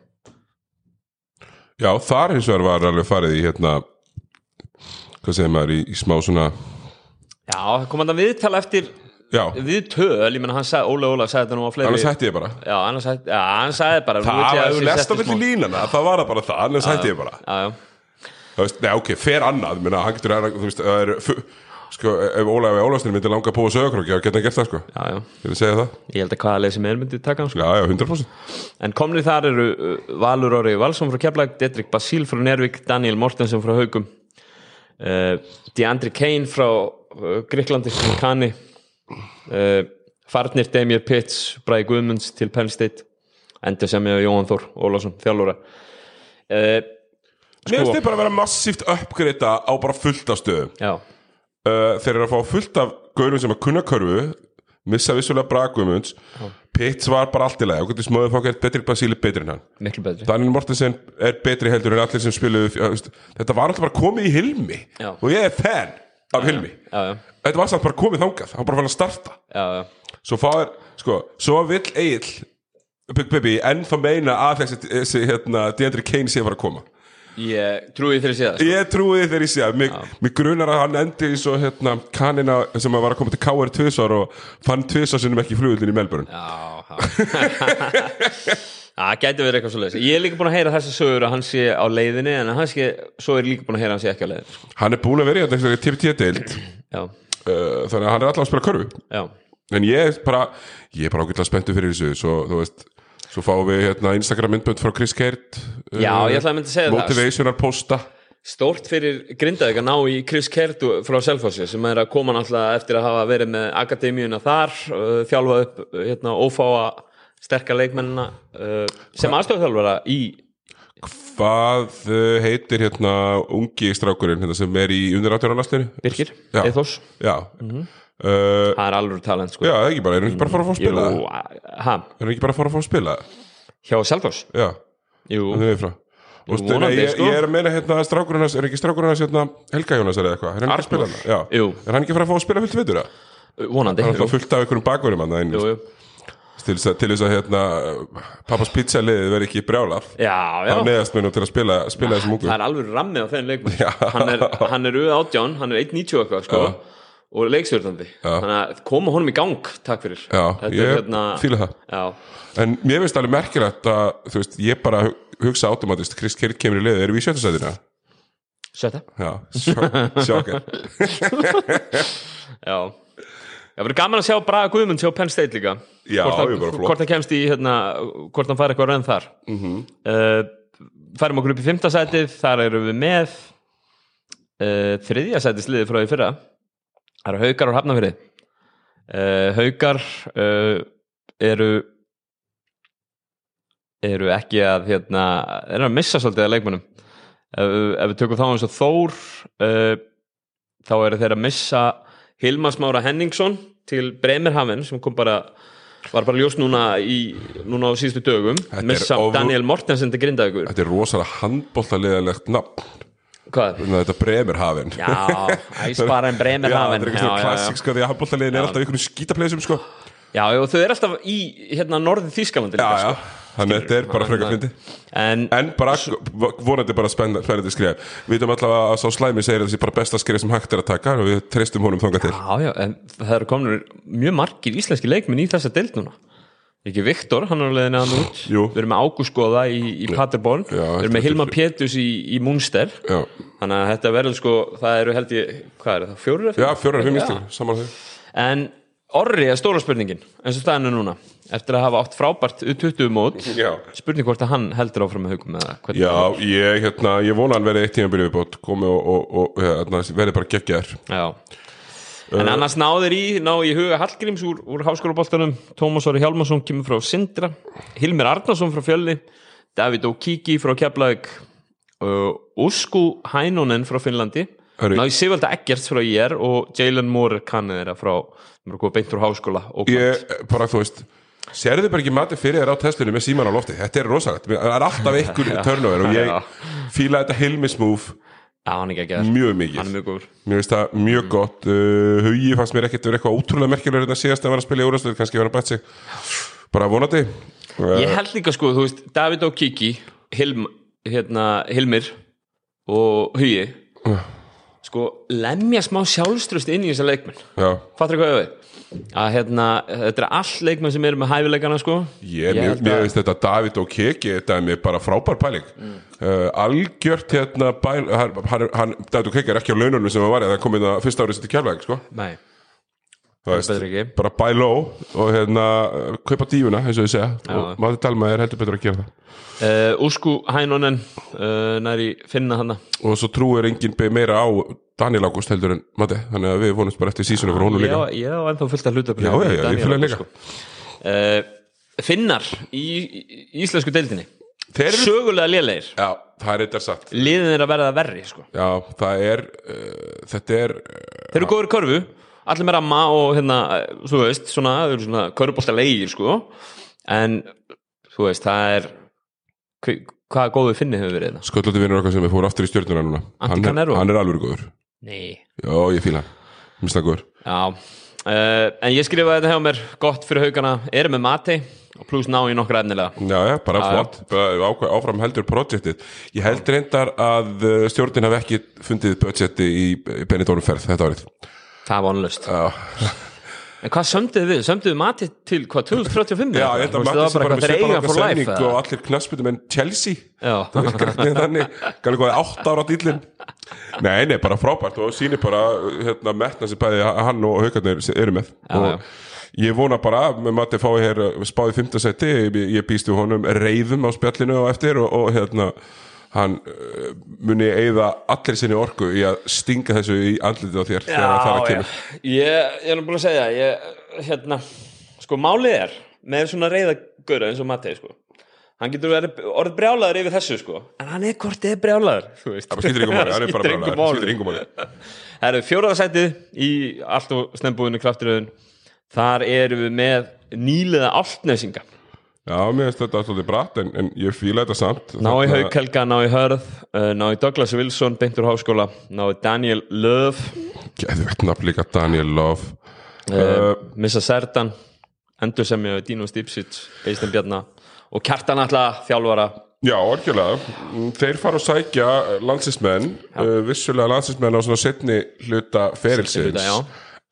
Já, þar hins vegar var alveg farið í hérna hvað segir maður, í, í smá svona Já, það kom hann að viðtala eftir Já, viðtöl, ég menna hann sagði, Óla Óla sagði þetta nú á fleiri annars hætti ég bara. Já, annars hætti, já, hann sagði bara Það, ég að ef þú sé lest á settur milli smá- línana, það var það bara það annars hætti ég bara. Já, já, veist, Nei, ok, fer annað, minna, hann getur þú veist, það er sko, ef Ólafi Ólafsson myndi langa að búa sögurkróki, þá geta hann gert það, sko. Já, já. Ég vil segja það. Ég held að hvaða leið sem er myndið taka hann sko. Já, já, 100% En komnir þar eru uh, Valur Orri Valsson frá Keflag, Dedrick Basíl frá Nervik Daniel Mortensen frá Haugum uh, Deandri Kane frá uh, Gríklandi sem kanni uh, Farnir Demir Pitts Bræði Guðmunds til Penn State endur sem ég Jóhann Þór Ólafsson þjálfura uh, Mér finnst þið bara að vera massíft uppgreita á bara fullt af stöðum. Já, uh, Þeir eru að fá fullt af gaurum sem að kunna körfu missa vissulega Bragumunds Pitts var bara allt í lagi. Og getur smöðu fá gert betri Basíli betri en hann. Miklu betri. Daniel Mortensen er betri heldur en allir sem spiluðu já, Þetta var alltaf bara komið í Hilmi. Já. og ég er fan af Hilmi. Já, já, Þetta var samt bara komið þangað, hann bara fann að starta. Já, já. Svo fáir, sko, svo vill Egil Big Baby ennþá meina að þessi hérna, Deandre Kane sé að fara að koma Ég trúi þeirri síðast Ég trúi sé að mig, mig grunar að hann endi eins og hérna, kanina sem að var að koma til KR tvisvar og fann tvisvar sinnum ekki flugullin í Melbourne. Já, Það gæti verið eitthvað svo leiðis Ég er líka búin að heyra þessa sögur að hann sé á leiðinni en hann sé, svo er líka búin að heyra að hann sé ekki á leiðinni sko. Hann er búin að vera í þetta Já, uh, þannig að hann er alltaf að spila körfu. Já, en ég er bara ég er bara ágætlega spenntu fyrir þessu svo, þú veist, svo fáum við hérna, Instagram myndbönd frá Chris Kert uh, Já, ég ætlaði að mynda að segja það. motivational posta Stórt fyrir Grindavík að ná í Chris Kertu frá Selfossi sem er að koma náttúrulega eftir að hafa verið með akademíuna þar uh, þjálfa upp uh, hérna, ófáa sterka leikmennina uh, sem aðstofþjálfara í Hvað uh, heitir hérna ungi strákurinn hérna, sem er í undir átjörnarlastlinu? Birkir, Já. Eithos Já uh, Það er alveg talent sko. Já, það er ekki bara, er hann ekki bara að fara að fá að spila? Jú, ha, Er hann ekki bara að fara að fá að spila? hjá Selfoss? Já, það er frá? Jú, stu, vonandi, ég, sko. ég er að meina hérna að strákurinn er ekki strákurinn hans hérna Helga Jónas eða eitthvað, er hann ekki að spila er hann ekki að fara að fá að spila fullt veitur það? vonandi. Það er alltaf fullt af einhverjum bakverjum hann til þess að, til þess að hérna, pappas pizza liðið verði ekki brjálað Já, já. þá neðast mér nú til að spila, spila þessum Það ungu. er alveg rammið á leikmann Já. hann er, hann er auðvitað átján, hann er 1.90 eitthvað sko, og leikstjórnandi. Þannig að koma honum í gang, takk fyrir. Já, Þetta ég er hérna fíla það. Já, En mér finnst alveg merkilegt að þú veist, ég bara hu- hugsa automatist Chris Kirk kemur í liðið, erum við í sjöttasæðina? sjötta. Já, sjok- sjokkar. Já. Það verður gaman að sjá Braga Guðmund sjá Penn State líka. Já, hvort, ég hann, bara flott. hvort hann kemst í hérna, hvort hann fær eitthvað raun þar. Mm Mhm. Færum okkur upp í fymta sætið. Þar erum við með uh, þriðja sætið sliðið frá því fyrra Það eru haukar og hafnafyrir uh, Haukar uh, eru eru ekki að hérna, eru að missa svolítið að leikmennum ef, ef við tökum þá eins og Þór uh, þá eru þeir að missa Hilmar Smára Henningsson til Bremerhaven sem kom bara var bara ljós núna í núna á síðustu dögum. Missa Daniel Mortensen til Grindavíkur. Þetta er rosalega handbóltaliðalegt nafn. hvað? Þannig að þetta Bremerhaven. Já, æsbaren Já, Bremerhaven er klassík sko, því að handbóltaliðin er alltaf einhvern skítapleysum sko. Já, og þau eru alltaf í hérna norði Þýskalandi Já, já, sko. þannig að þetta er bara frekar fyndi en En bara, vonandi bara spenn- spennandi skrif Við veitum allavega að sá slæmi segir þessi bara besta skrif sem hægt er að taka og við treystum honum þangað til. Já, já, en það eru komin mjög margir íslenski leikminn í þessa deild núna ekki Viktor, hann er leiðinni hann út. Jú. við erum með Ágúst Góða í, í Paderborn. Já, við erum með er- Pétus í, í Munster. Já, þannig að þetta verður sko, það eru held ég hvað er það, fjórir eða já fjórar, fimm ístil, saman þau en Orri er stóra spurningin eins og staðinu núna, eftir að hafa átt frábært U20 mót, spurning hvort að hann heldur áfram með hugum Já, ég, hérna, ég vona hann verði eitt tíma byrjuð bótt komi og, og, og hérna, verði bara geggjaður. Já. En annars náður í, ná í huga Hallgríms úr, úr háskólaboltanum. Tómas Orri Hjálmarsson kemur frá Sindra. Hilmir Arnarsson frá Fjölni. David Okiki frá Keflavík. Uh, Usku Hænonen frá Finnlandi. Hörru. Ná í Sigvalda Eggerts frá IR og Jalen Moore kannið þeirra frá mér kom beint frá háskóla Ég, bara, þú veist Serðu bara ekki matið fyrir þér á testunum með síman á lofti? Þetta er rosalegt, það er alltaf ykkur turnover og ég Já. fíla þetta Hilmis move Já, er mjög Hann mikið er Mér finnst það mjög gott. Uh, Hugi fannst mér ekkert verið eitthvað ótrúlega merkilegur þetta síðast að vera að spila í úrastöð, kannski vera bætt sig. Bara vonandi. Uh, Ég held líka sko, þú veist, David Okiki Hilm, hérna, Hilmir og Hugi sko, lemja smá sjálfströst inn í þessa leikmenn. Já, fattur hvað ég við að hérna, þetta er all leikmenn sem eru með hæfileikana sko. Ég, held mér að- finnst þetta David og Keki þetta er mér bara frábær pæling. Uh, algjört hérna bæl, hann, hann, hann, David og Keki er ekki á laununum sem hann var eða komið það fyrsta árið sitt í kjærlæg sko. Nei, Það veist, betur ekki. bara buy low og hérna kaupa dífuna eins og ég segja. Og maður talma er heldur betur að gera það. Uh, Úsku Hænonen uh, næri finna hana og svo trúir enginn be- meira á Daniel August heldur en Matti þannig að við vonumst bara eftir sísonu fyrir honum líka. á- ég á ennþá fullt að hluta Já, já, já, ég hann líka. uh, Finnar í, í íslensku deildinni. Þeir sögulega lélegir. Já, það er eitthvað satt. Liðin er að verða verri sko. Já, það er uh, þetta er uh, þeir eru góður körfu. Allir með ramma og hérna þú veist, svona, þau eru svona körfubólta leigir sko, en þú veist, það er hva- hvaða góðu finni hefur verið það sköllótti vinnur okkar sem er fór aftur í stjórnuna núna. Hann er, hann er alveg góður Nei. Já, ég það góður Já, uh, en ég skrifaði þetta hjá mér gott fyrir haugana, erum með mati og pluss ná í nokkra efnilega. Já, já, bara flott, bara áfram heldur projektið. Ég held reyndar að uh, stjórnin hafi ekki fundið budgeti í, í Benidorm ferð þetta árið. Það var vonlust Já, En hvað sömduðu við? Sömduðu mati til hvað, 2035? já það var sem bara svipan eiga okkar eða? og allir knassbytum en Chelsea. Það virkar ekki þannig, kannski hvað átt ára dýllin. Nei, nei, bara frábært og sýnir bara hérna, metna sem bæði hann og haugarnir eru með. Já, og já. Ég vona bara með Matti fái hér spáði fymtasæti, ég, ég býst við honum reyðum á spjallinu og eftir og, og hérna hann uh, muni eigða allir sinni orku í að stinga þessu í andlitið á þér þegar það að Já, kemur. já. Ég, ég er nú búin að segja ég, hérna, sko málið er með svona reyðagöra eins og Matti sko. hann getur verið orðið brjálaður yfir þessu sko en hann er hvort er brjálaður. Það skiptir ykkur máli, hann er bara máli Það eru fjóraða sætið í allt og snembúðinu krafturöðun þar erum við með nýliða áltnesinga Já, mér finnst þetta alltaf bratt en, en ég fíla þetta samt. Ná í Haukhelga, ná í Hörð uh, ná í Douglas Wilson, beintur háskóla ná í Daniel Löf. Geðvegt nafn líka Daniel Love uh, Missa Serdan endur sem ég Dino Stipsic Eistin Bjarna og Kjartan alltaf þjálfara. Já, orkjulega Mm, Þeir fara að sækja landsismenn uh, vissulega landsismenn á svona setni hluta ferilsins.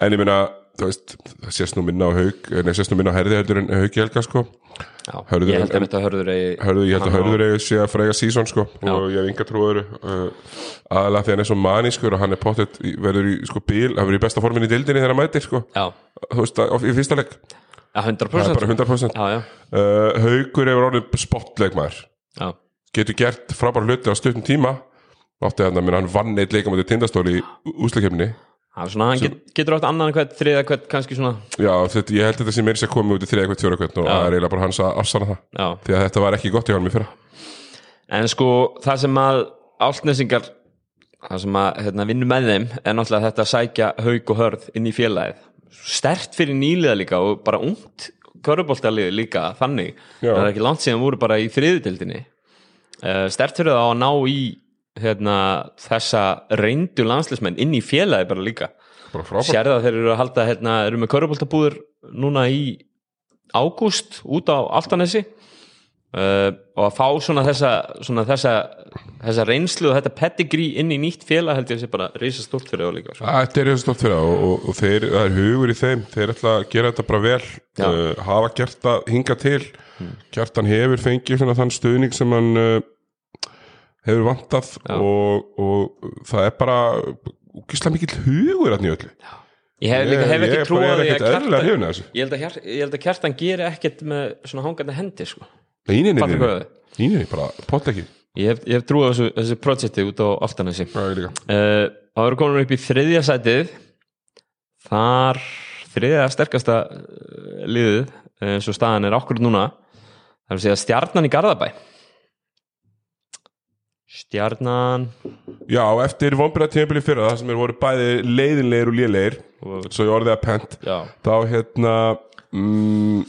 en ég meina, þú veist það sést nú minna á haug, nei, sést nú minna á herði heldur en haug í helga sko. Já, Hörður- ég held að þetta hörður eigi ég held að Hörður eigi sé að frega sísón sko og ég hef enga trúður uh, aðalega því hann er svo manískur og hann er pottet verður í sko bíl, hann verður í besta formin í dildinni þegar hann mætir sko. Já, þú veist, í fyrsta ja, 100% það er bara 100% Já, já, uh, Haugur hefur orðið spottleikmaður. Já, getur gert frábæra hluti á stuttum tíma. Átti hann að hann vann eitt leikamöndi tindastóli í úslakefni það er svona hann get, getur átt annan hvert, þriða hvert, kannski svona já, þetta, ég held þetta sem meiri sér komið út í þriða kvöld, fjóra kvöld og það er eiginlega bara hans að afsana það. Já, því að þetta var ekki gott í hann mér fyrra. En sko það sem að áltnesingar það sem að hérna, vinna með þeim er náttúrulega þetta að sækja haug og hörð inn í félagið. Stert fyrir nýliða líka og bara ungt köruboltalið líka þannig. Já. það er ekki langt síðan voru bara í þriðutildinni uh, stert fyrir það að ná í hérna, þessa reyndu landslismenn inn í félagið bara líka. Frábært. Sérða að þeir eru að halda hérna, eru með köruboltabúður núna í ágúst út á Altanesi uh, og að fá svona þessa, svona þessa, þessa reynslu og þetta pedigree inn í nýtt félag held ég að sé bara reysa stórt fyrir það líka sko. Þetta er stótt fyrir það og, og, og þeir, það er hugur í þeim. Þeir ætla að gera þetta bara vel. Uh, hafa gert það hinga til Kjartan hefur fengið þann stuðning sem hann uh, hefur vantað og, og það er bara gísla mikill hugur að öllu. Ég hef, líka, hef ekki er trú bara- að ég er kjartan ég held að, að kjartan geri ekkert með svona hangandi hendi sko. Nei, nei, bara pottekki ég hef, hef trú á þessu, þessu projekti út á er líka. Uh, það verður komin upp í þriðja sætið. Þar þriðja sterkasta uh, liðið eins og staðan er okkur núna það er að segja stjarnan í Garðabæ stjarnan. Já, eftir vonbreða tímabili fyrra það sem er voru bæði leiðinlegir og lélegir svo ég orðið að pent já, þá hérna mm,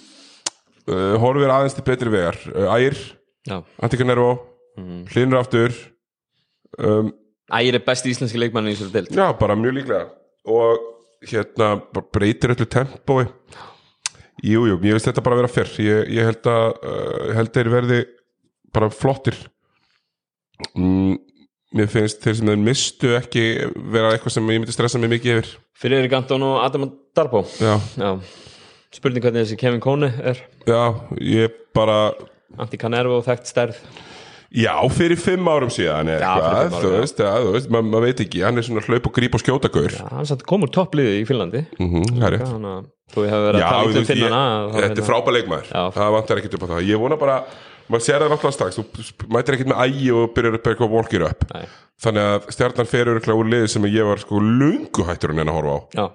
uh, horfir aðeins til betri vegar. Uh, Ægir, já. Antika Nervo Mhm. Hlinur aftur. Um, Ægir er besti íslenski leikmann í þessu deild. Já, bara mjög líklega. Og hérna breytir öllu tempói. Jú, jú, ég veist þetta bara að vera fyrr. Ég, ég held að uh, held þeir verði bara flottir mm, Mér finnst þeir sem þeir mistu ekki vera eitthvað sem ég myndi stressa mig mikið yfir. Fyrir Erik Anton og Adam Darbo? Já, já. spurning hvernig þessi Kevin Kone er. Já, ég bara Antti Canervo þekkt stærð. Já, fyrir fimm árum síðan Já, árum, þú já. veist, ja, veist, maður ma veit ekki hann er svona hlaup og gríp og skjóta gaur já, hann komur toppliði í Finnlandi. Mm það er rétt. Þú hefur verið að tala um þá þetta hérna- er frábæð leikmaður það vantar ekkert upp á það. Ég vona bara, maður sér það náttúrulega strax þú mætir ekkert með ægi og byrjar upp eitthvað volkir upp Nei. þannig að stjarnan fer öruglega úr lið sem ég var sko lungu hættur en að horfa á já,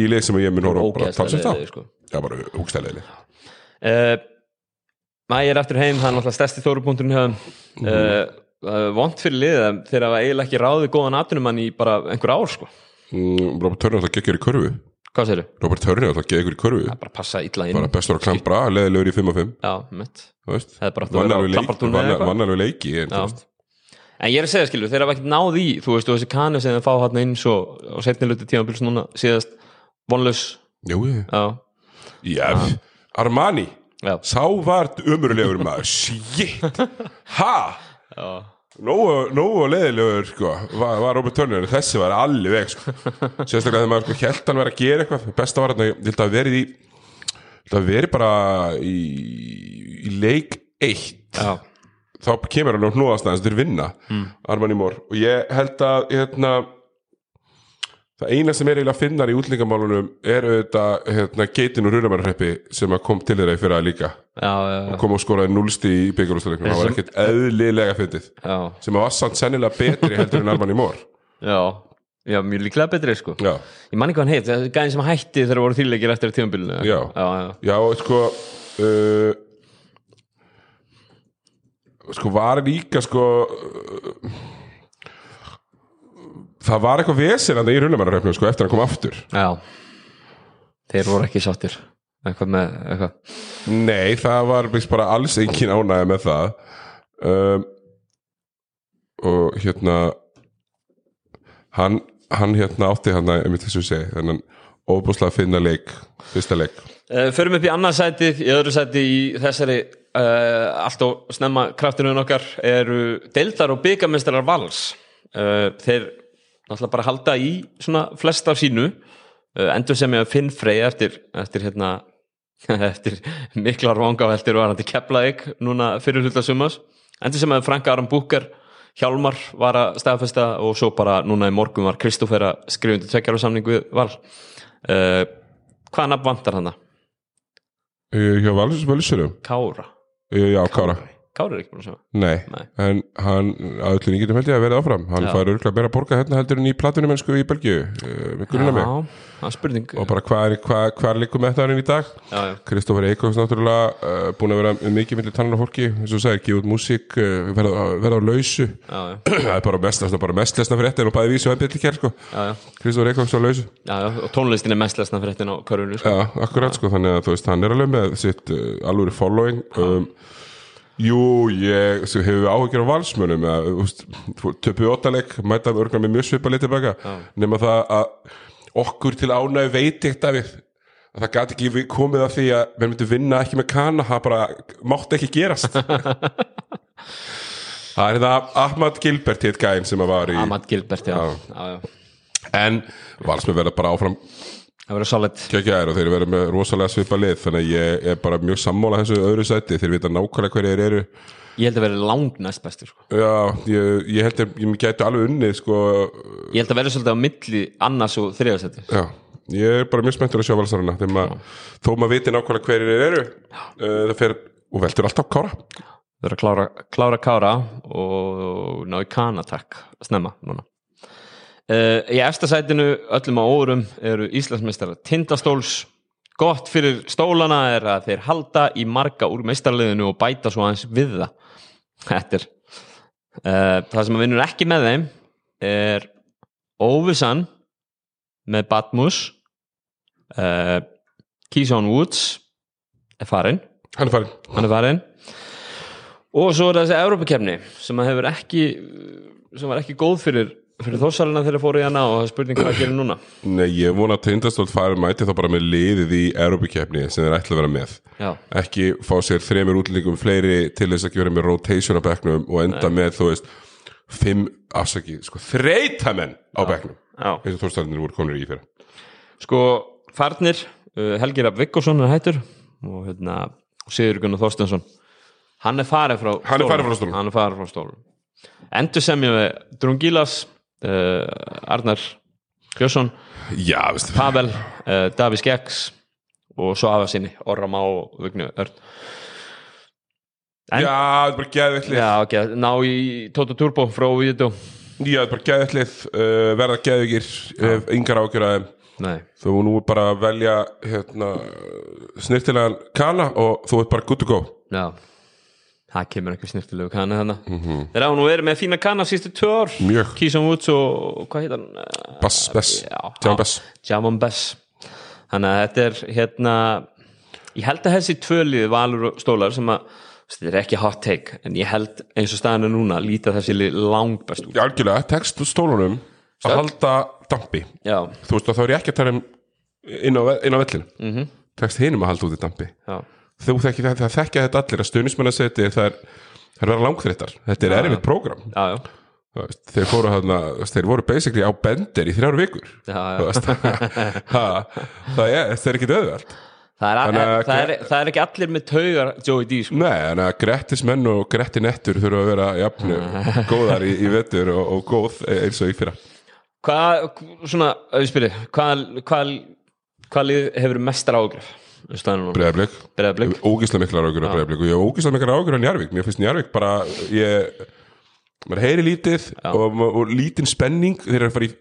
í lið sem ég mun horfa á ógeðslega á leiðið, sko. já, bara húkstæðlega uh, Mæ er eftir heim það er náttúrulega stærsti þórupunkturinn hjá Mhm. uh, vond fyrir liðið þeir hafa eiginlega ekki ráðið góðan atvinnumann í bara einhver ár sko. mm, Törni alltaf geggjur í körfu hvað segirðu? Robert Törni alltaf geggjur í körfu. Bara passa illa inn. Bara bestur að klambra, leðilegur í 5 og 5 já, mitt. Þú veist. Það er bara átt að vera á alveg leik- Klappartúni vann- eða eitthvað. vann alveg leiki en, ég er að segja skilur, þeir hafa ekkert náð í þú veist, og þessi kanu sem þeir fá hann inn svo á setni luti tímabils núna síðast vonlaus. Jú, já, Armani. Sá var ömurlegur maður. Shit, ha? Já. Nógu, leðilegur sko, var, var Robert Turner þessi var alveg veg sko. sérstaklega þegar maður sko, held hann vera að gera eitthvað besta var hann, að verið í ég held að verið bara í, í leik eitt já. þá kemur hann á hnúðastæðans til vinna mm. Armani Mór og ég held að hérna, það eina sem er eiginlega að finna í útlingamálunum er auðvitað hérna, geitin og rúramærarreppi sem kom til þeirra í fyrra líka. Já, já, já, kom og skoraði núlsti í byggjurústaleiknum það var ekkert eðlilega fyndið. Sem var samt sennilega betri heldur en Armani Mór já, já, mjög líklega betri sko. já, ég man ekki hvað hann heit, það er gæðin sem hætti þegar voru þýrleikir eftir já, já, já, sko uh, sko var líka sko uh, það var eitthvað vesinn að það í runnumannaröfnum sko eftir að hann kom aftur. Já, þeir voru ekki sáttir. Eitthvað með eitthvað. Nei, það var víst bara alls engin ánægja með það. Um, og hérna hann, hann hérna átti hann að, einmitt þessu segi þennan óbúslega finna leik fyrsta leik. Uh, Förum upp í annað sæti, í öðru sæti í þessari uh, allt og snemma kraftinuðin okkar eru deildar og byggamestrar vals. Uh, þeir náttúrulega bara halda í svona flest af sínu uh, endur sem ég að Finn Frey eftir, eftir hérna eftir miklar vangaveltir og hann til Keflavík núna fyrir hluta sumas endur sem að Frank Aron Búker Hjálmar var að staðfesta og svo bara núna í morgun var Kristófer að skrifa undir tvekjar samning við Val. Uh, hvaða nafn vantar hann? Það? uh, hjá Völsurum Kára. Uh, já, Kára. Kára er ekki búin að segja Nei, Nei. en hann að öllu nýgetum held ég að verða áfram. Hann Já. fær örgulega meira að borga hérna heldur en í platunum mennsku í Belgíu uh, mig Já, það spurning. Og bara hvað er, hvað, hvað er líkum með þetta í dag Kristófur Eikóks náttúrulega uh, búin að vera mikið millir tannan fólki eins og sagðir, gefa út músík uh, verða, á lausu. Það er bara mest, það er bara mest lesna fyrir þetta og bæði vísi og ennbjörn líka sko. Kristófur Eikóks á lausu. Já, já og tónlistin er mest lesna fyrir þetta á körfunni sko. Já, akkurat sko, þannig að þú veist, Jú, ég hefur áhyggjur á valsmönum töpu óttaleg mæta örgna með mjög svipa litið baka. Nema það að okkur til ánægju veit eitt af við að það gæti ekki komið að því að við myndum vinna ekki með kana, það bara mátti ekki gerast. Það er það Ahmad Gilbert hitt gæinn sem að var í Amat Gilbert, já, já, já. en valsmenn verða bara áfram Það verður solid. Kjökjaðir og þeir verða með rosalega svipa lið þannig að ég er bara mjög sammála þessu öðru sæti. Þeir vita nákvæmlega hverju þeir eru. Ég held að verður lang næst bestur sko. Já, ég, ég held að ég gæti alveg unnið sko, Ég held að verður svolítið á milli annars og þriðasetti já, ég er bara mjög spenntur að sjá valsarana þegar maður, þó maður viti nákvæmlega hverju þeir eru uh, það fer, og veldur alltaf kára. Verður að klára, klára kára og ná í kanatak snemma núna uh, Í efsta sætinu öllum á órum eru Íslandsmeistara Tindastóls. Gott fyrir stólana er að þeir halda í marga úr meistarliðinu og bæta svo aðeins við það. Þetta er uh, það sem að vinnur ekki með þeim er Óvisan með Batmus uh, Keyshawn Woods er farinn. Hann er farin hann er farin og svo er þessi Evrópakefni sem að hefur ekki sem var ekki góð fyrir, fyrir þóssalina þegar fóru í hana og það er spurning hvað að gera núna? Nei, ég vona að Tindastóll fari mæti þá bara með liðið í Europakefni sem þeir ætla að vera með. Já, ekki fá sér þremur útlendingum fleiri til þess að vera með rotation á bekknum og enda með, þú veist fimm, afsaki, sko, þreytamenn á bekknum, já. eins og þórstarnir voru konur í fyrir sko farnir uh, Helgi Rapp Vikkosson er hættur og hérna Sigur Gunnar Þorstensson hann er farið frá stólnum. hann er farið frá stólum endur sem ég með Drungilas Arnar Björnsson Pavel, uh, Davís Geks og svo afa sinni Orra Má og Vignu Örn. En- já, það er bara geðveitt lið Já, ok, ná í Toto Turbo frá Víðjó Já, það er bara geðveitt lið uh, verða geðvikir, uh, yngar ágjörðaði Nei, þú nú er bara að velja hérna, snirtilegan kana og þú ert bara good to go. Já Það kemur eitthvað snirtilegu kanna þannig Þeir hafa nú verið með fína kanna sístu Mjög. Keyshawn Woods og, hvað heit hann? Bass, Bess, Já, John Bess. Jamon Bess. Þannig að þetta er hérna Ég held að þessi tvölið valur og stólar sem að þetta er ekki hot take en ég held eins og staðan er núna líta þessi langt best út. Algjörlega, tekst stólunum að halda dampi. Já, þú veist að þá er ég ekki að tala um inn á, á vellinu. Mm -hmm. tekst hinum að halda út í dampi. Já, þekki það, það þekkja þetta allir að setja það er, það er vera langþreyttar. Þetta er erfitt prógram já, já, Þú veist, þeir fóru veist, þeir voru basically á bender í þrjár vikur. Það er, ekki döðveld Það, er, Þannig að- það, er, það er ekki allir með taugar Joey D sko. Nei, en að Grettis menn og Gretti nettur þurfa að vera jafnu góðar í, í vettur og, og góð eins og í fyrra. Hvað, svona, spyrir hvað, hvað, hvað lið hefur mestar ágrif? Breiðablik. Ógislega miklar ágjur að Breiðablik og ég hef ógislega miklar ágjur að Njarvík mér finnst Njarvík bara ég, maður heyri lítið og, og lítinn spenning þeir eru að fara í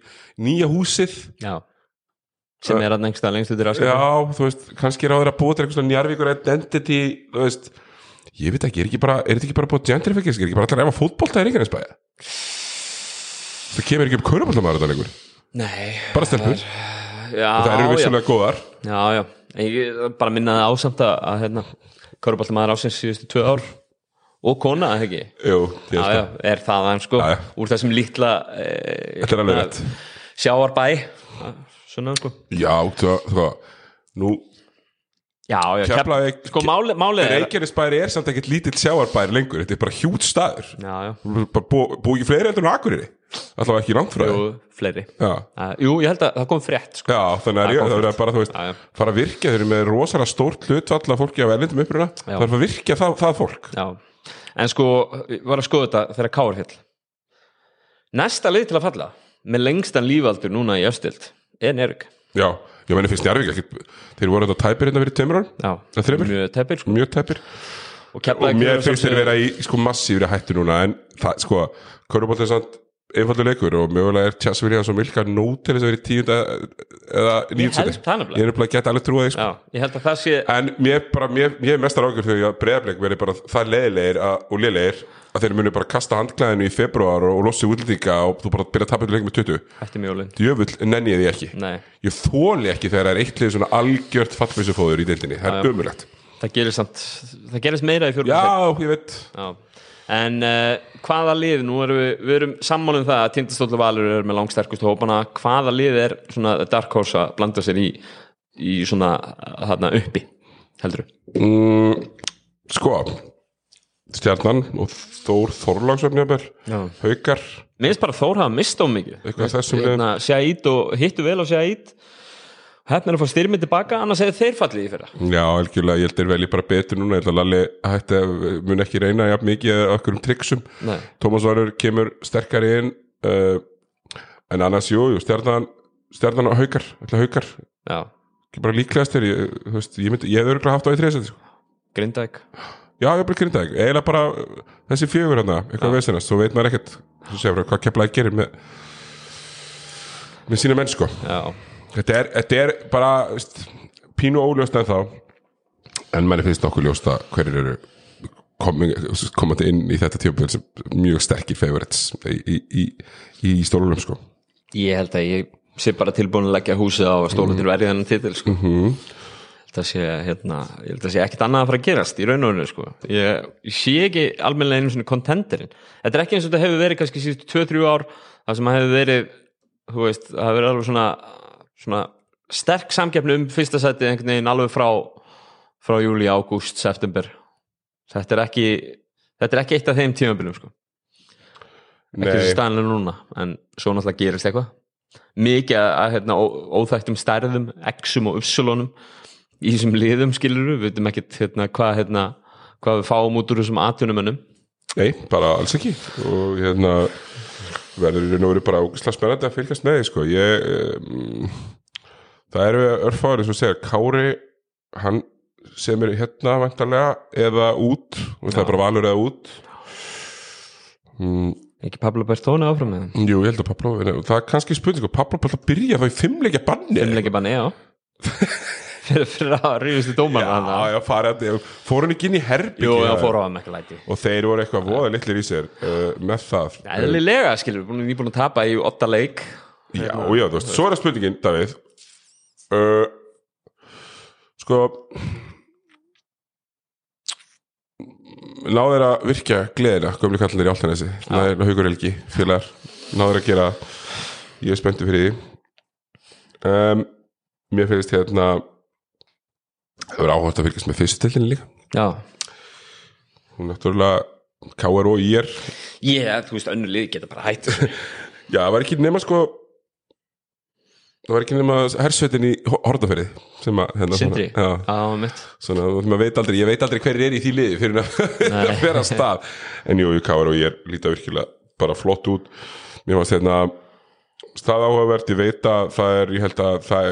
nýja húsið. Já. Sem er að nengsta lengst út í raskat já, þú veist, kannski er á þeir að búa til eitthvað Njarvíkur identity þú veist, ég veit ekki, er, ekki bara, er þetta ekki bara búið gentrification, er ekki bara allir að efa fótbolta í Reykjanesbæja það kemur ekki upp kaurabóltamæður þetta lengur? Nei bara stelpur, Já, það eru vissulega góðar. Já, já, ég bara minnaði ásamt að, hérna, Köruboltamaður ásins síðustu tvö ár og kona, ekki? Jú, ég já, það. er það aðeins sko Já, já. úr þessum lítla e, er alveg rétt. Sjáarbæ Svona sko. Já, það, nú Já, já, Keflavík- Sko, máli, málið er Reykjanesbæri er samt ekkert lítill sjáarbæri lengur þetta er bara hjút staður. Já, já, bara bú, ekki fleiri heldur en Akureyri allavega ekki frá jú, fleiri. Já. uh, Jú, ég held að það kom frétt sko. Já, þannig að Það er bara þú veist Já, já. fara að virkja, þeir eru með rosalega stórt hlutvall af fólki á erlendum uppruna það er að virkja það, það fólk. Já, en sko, ég var að skoða þetta þegar Káar fjall Næsta lið til að falla með lengstan lífaldur núna í östild er Nervik já, ég meni finnst Njarvík ekki þeir voru þetta tæpir hérna fyrir mjög teppir sko. mjög tæpir. Og, mér finnst þeir vera í sko massífri hættu núna en það, sko, Körubolt er samt einfaldur leikur og mögulega er Tjass Viljáns og Milka nót til þess að vera í tíunda eða Ég nýjumsæti held það nefnilega. ég er nefnilega gett alveg trúið því sko. Já, ég held að það sé en mér, bara, mér, mér er mestar ágjör þegar ég breyðablik verið bara það leiðilegir að, og leiðilegir að þeir munu bara kasta handklæðinu í februar og, og losi útlendinga og þú bara byrja að tapa leikum með 20 Ætti mjólin. Djöfull nenni ég því ekki. Nei, ég þóli ekki þegar það er eitt En uh, hvaða lið, nú erum við, við erum sammálum það að Tindastóll Valur er með langsterkustu hópana, hvaða lið er svona Dark Horse að blanda sér í í svona þarna uppi heldur mm, sko stjarnan og Þór Þorláksöfnjabel Já. haukar, Mér finnst bara Þór hafa mist á mikið. Liðum. hérna, og hittu vel á Sjæt Hérna er að fá styrmið tilbaka annars hefur þeir fallið í fyrra. Já, algjörlega ég held er vel ég bara betur núna, ég held að Lalli hætti að mun ekki reyna jafn mikið af okkur um triksum. Tómas Varur kemur sterkari inn uh, en annars, jú, stjarnan stjarnan og haukar, alltaf haukar. Já, ekki bara líklegast þegar ég, þú veist, ég, myndi, ég hef örgulega haft á í þriðsæti sko. Grindæk já, ég er bara grindag, eiginlega bara þessi fjögur hérna, eitthvað vesinast svo veit maður ekkert, segja bara, hvað kemlaði gerir með með sína menn sko. Já, þetta er, þetta er bara veist, pínu óljóst en þá en manni finnst okkur ljóst að hverjir eru komandi inn í þetta tíum sem mjög sterkir favorites í, í, í, í stólunum sko ég held að ég sé bara tilbúin að leggja húsið á stólu til verið þennan titil sko. Mhm. Þetta sé, hérna, ég held að sé ekkert annað að fara að gerast í raun og rauninu sko. ég, ég sé ekki almennilega einu svona kontenderinn þetta er ekki eins og þetta hefur verið kannski síðustu 2-3 ár það sem hefur verið þú veist, það hefur verið alveg svona, svona sterk samkeppni um fyrsta seti einhvern veginn alveg frá frá júli, ágúst, september. Þetta er ekki þetta er ekki eitt af þeim tímabilum sko. Ekki þessi staðanlega núna en svo náttúrulega gerist eitthvað. Mikið að hérna, óþægtum stærðum exum og upsilonum í þessum liðum skilur við veitum ekkert hérna, hvað, hérna, hvað við fáum út úr þessum atvinnumönnum. Nei, bara alls ekki. Og hérna verður í raun og veru bara ógislega spennandi að fylgjast með því sko. Ég um, það eru örfáður eins og segja Kári, hann sem er hérna vantarlega eða út, það er bara valur eða út. Mm, ekki Pablo Bertone áfram með þeim Jú, ég held að Pablo, það er kannski spurning og Pablo byrja þá í fimmleikja banni Fimmleiki banni, já fyrir, að ríðustu dómar Já, já, farið, fór hann ekki inn í herbyggi Jú, já, fór á hann ekki læti. Og þeir voru eitthvað voða litlir í sér uh, með það. Eðlilega, skilur, við erum nýbúin að tapa í åtta leik. Já, já, þú veist, svo er það spurningin, Davíð. Uh, Sko Náður að virkja gleðina, gömlu kallanir í Altanesi Náður að haugur helgi, félagar. Náður að gera, ég er spenntur fyrir því. Um, Mér finnst hérna Það verður áhvert að fylgjast með fyrstildinni líka. Já, Hún náttúrulega KR og IR ég, þú veist, önnur lið geta bara hætt. Já, það var ekki nema sko Það var ekki nema hersveitin í Hortaferi sem að hérna, Sindri, svona, já, á mitt svona, maður veit aldrei, ég veit aldrei hverjir er í því liði fyrir að, vera að stað. En jú, Káar og ég er líta virkilega bara flott út. Mér fannst hérna stað áhugavert, ég veit að það er ég held að það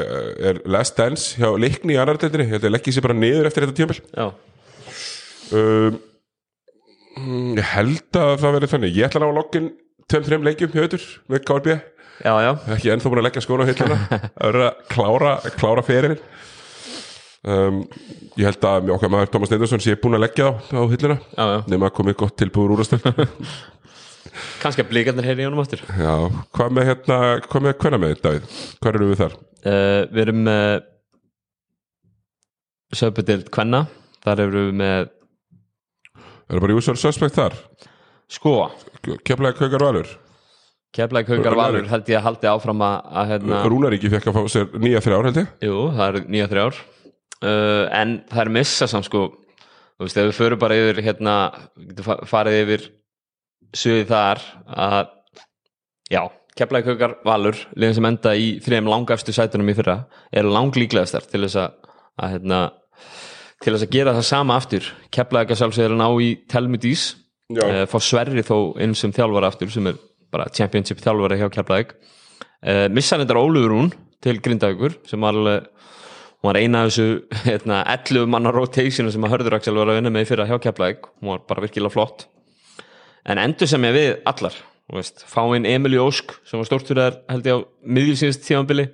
er last dance hjá leikni í annar-deildinni, ég held að leggja sér bara niður eftir þetta Já, um, mm, ég held að það verið þannig. Ég ætla að ná að loggin tveim, þreim leikjum hjá öður með KRB já, já. Ekki ennþá búin að leggja skóna að vera að klára, klára ferinn um, ég held að okkar maður Thomas Neindarsson sé búin að leggja á, á hilluna nema að komið gott tilbúður úr kannski að blíkarnir heyri í honum aftur Já, hvað með hérna, hvað með hvernig með Davíð? Hvað eru við þar? uh, við erum með söpudeld kvenna þar erum við með Er það bara usual suspect þar? sko Keflaði Kaukar Valur? Keflæk Haukar Valur. Held ég að haldi áfram að, að hérna, Rúnaríki fekk að fá sér nýja þrjár held ég jú, það eru nýja þrjár uh, en það er missa samt sko þú veist, ef við förum bara yfir hérna, farið yfir suðið þar að já, Keflæk Haukar Valur liðin sem enda í þrejum langafstu sætunum í fyrra er langlíklegastar til þess að, að hérna, til þess að gera það sama aftur. Keflæk að sjálfsögður ná í Telmudís uh, fá Sverri þó eins sem þjálfara aftur sem er bara championship þjálfara hjá Keflæk uh, missa þetta Ólufur til Grindavíkur sem var alveg hún var eina af þessu hérna, 11 manna rotationu sem að Hörður Axel var að vinna með í fyrra hjá Keflæk hún var bara virkilega flott en endur sem ég við allar þú veist, fá inn Emilí Ósk sem var stórt fyrir þær held ég á miðjusins tímanbili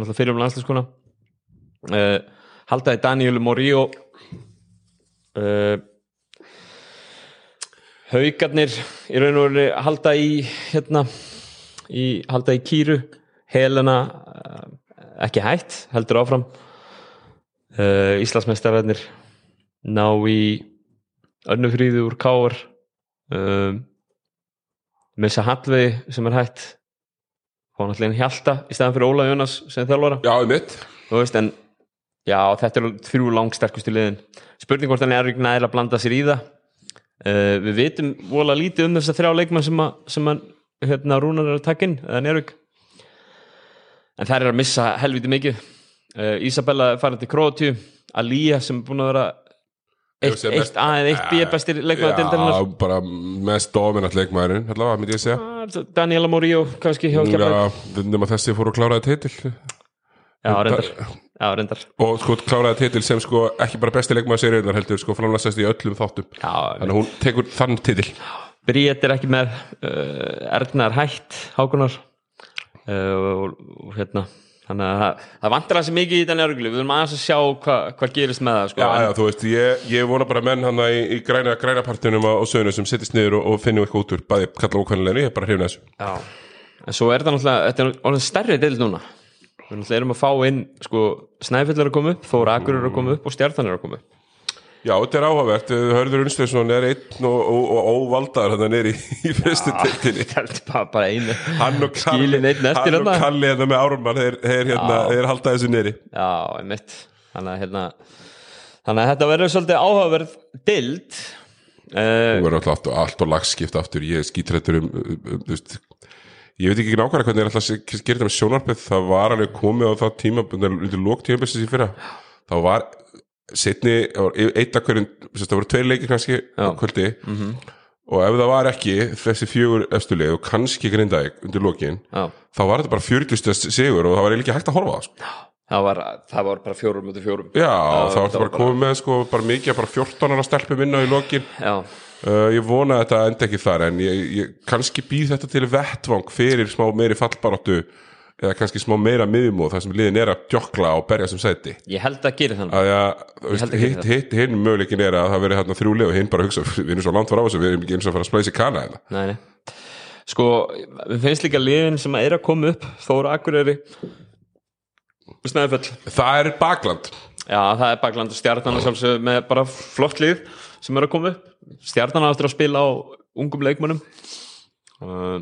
alltaf fyrir um landslískona uh, haldaði Daniel Morío. Uh, haugarnir í raun og veru halda í hérna í, halda í kýru Helena uh, ekki hætt, heldur áfram. Íslandsmeistararnir ná í önnufríði úr káar um, missa Hallvegi sem er hætt fá náttúrulega inn Hjalta í staðan fyrir Óla Jónas sem þjálfara. Já, um mitt veist en já þetta eru þrjú langsterkustu liðin. Spurning hvort hann er ekki næri að blanda sér í það. Uh, við vitum vola lítið um þess að þrjá leikmenn sem að, sem að hérna Rúnar er að taka inn eða Nervik en þær er að missa helviti mikið. Uh, Isabella er farin til Króatíu. Alía sem er búin að vera eitt, eitt A eða eitt B bestir leikmenn að Já, bara mest dominant leikmaðurinn allavega, myndi ég segja. Ah, Daniela Morío kannski hjá Keflavík? Já, nema þessi fór að kláraði titil. Já, reyndar. Já, reyndar. Og sko kláraði titil sem sko ekki bara besti leikmaður seriðunar heldur sko framlæsast í öllum þáttum. Já, þannig að hún tekur þann titil. Bríett er ekki með uh, Erna er hætt Hákunar uh, og hérna þannig að það, það vantar hans mikið í þetta næruglu við erum aðeins að sjá hvað hva gerist með það sko. Já, já, þú veist, ég, ég vona bara menn hann í, í græna, græna partinum á, sögunu sem sittist niður og, og finnum eitthvað út úr bæði kalla hvernig ég er bara hrifna þessu já. en svo er þetta náttúrulega þetta er orðin stærri deild núna við náttúrulega erum að fá inn sko, Snæfell er að koma upp, Þóra Akur er að koma upp og Stjartan er að koma upp Já, þetta er áhugavert, Hörður Unsteinsson er einn og, og, og óvaldaður hann er í, í einu hann og Kalli, hann og þarna. Kalli hérna með Ármann þeir, þeir, hérna, þeir halda þessu neri já, einmitt. Þannig að, hérna, þetta verður svolítið áhugaverð deild. Uh, Þú verður alltaf allt, og lagskipt aftur. Ég skítrættur um, um, um ég veit ekki nákvæmlega hvernig er alltaf að gera þetta með sjónarpið það var alveg komið á það tíma undir lók tímabessins í fyrra. Þá var setni, eitt af hverjum það voru tveir leikir kannski kvöldi. Mhm. og ef það var ekki þessi fjögur eftirleik og kannski grindaðik undir lókin þá var þetta bara 40 sigur og það var ekki hægt að horfa það sko. það var, það var bara fjórum mútið fjórum. Já, þetta vartu var bara komið með sko, bara mikið, bara 14 ára stelpi minna í lokin. Já, uh, ég vona að þetta enda ekki þar en ég, ég kannski býð þetta til vettvang fyrir smá meiri fallbaróttu eða kannski smá meira miðjumóð þar sem liðin er að djókla og berja sem sæti. Ég held að gera þannig. Að að gera hitt, hitt, hinn möguleikin er að það veri hérna þrjú lið og hinn bara hugsa, við erum svo langt frá þessu við erum ekki eins og að fara að splæsi kana hérna. Nei, nei. sko, við finnst líka liðin sem er að koma upp Þóra Akureyri Snæðfell það er bakland. Já, það er bakland. Og stjarnan sjálfsög með bara flott lið sem er að koma upp. Stjarnan á eftir að spila á ungum leikmönnum. Uh,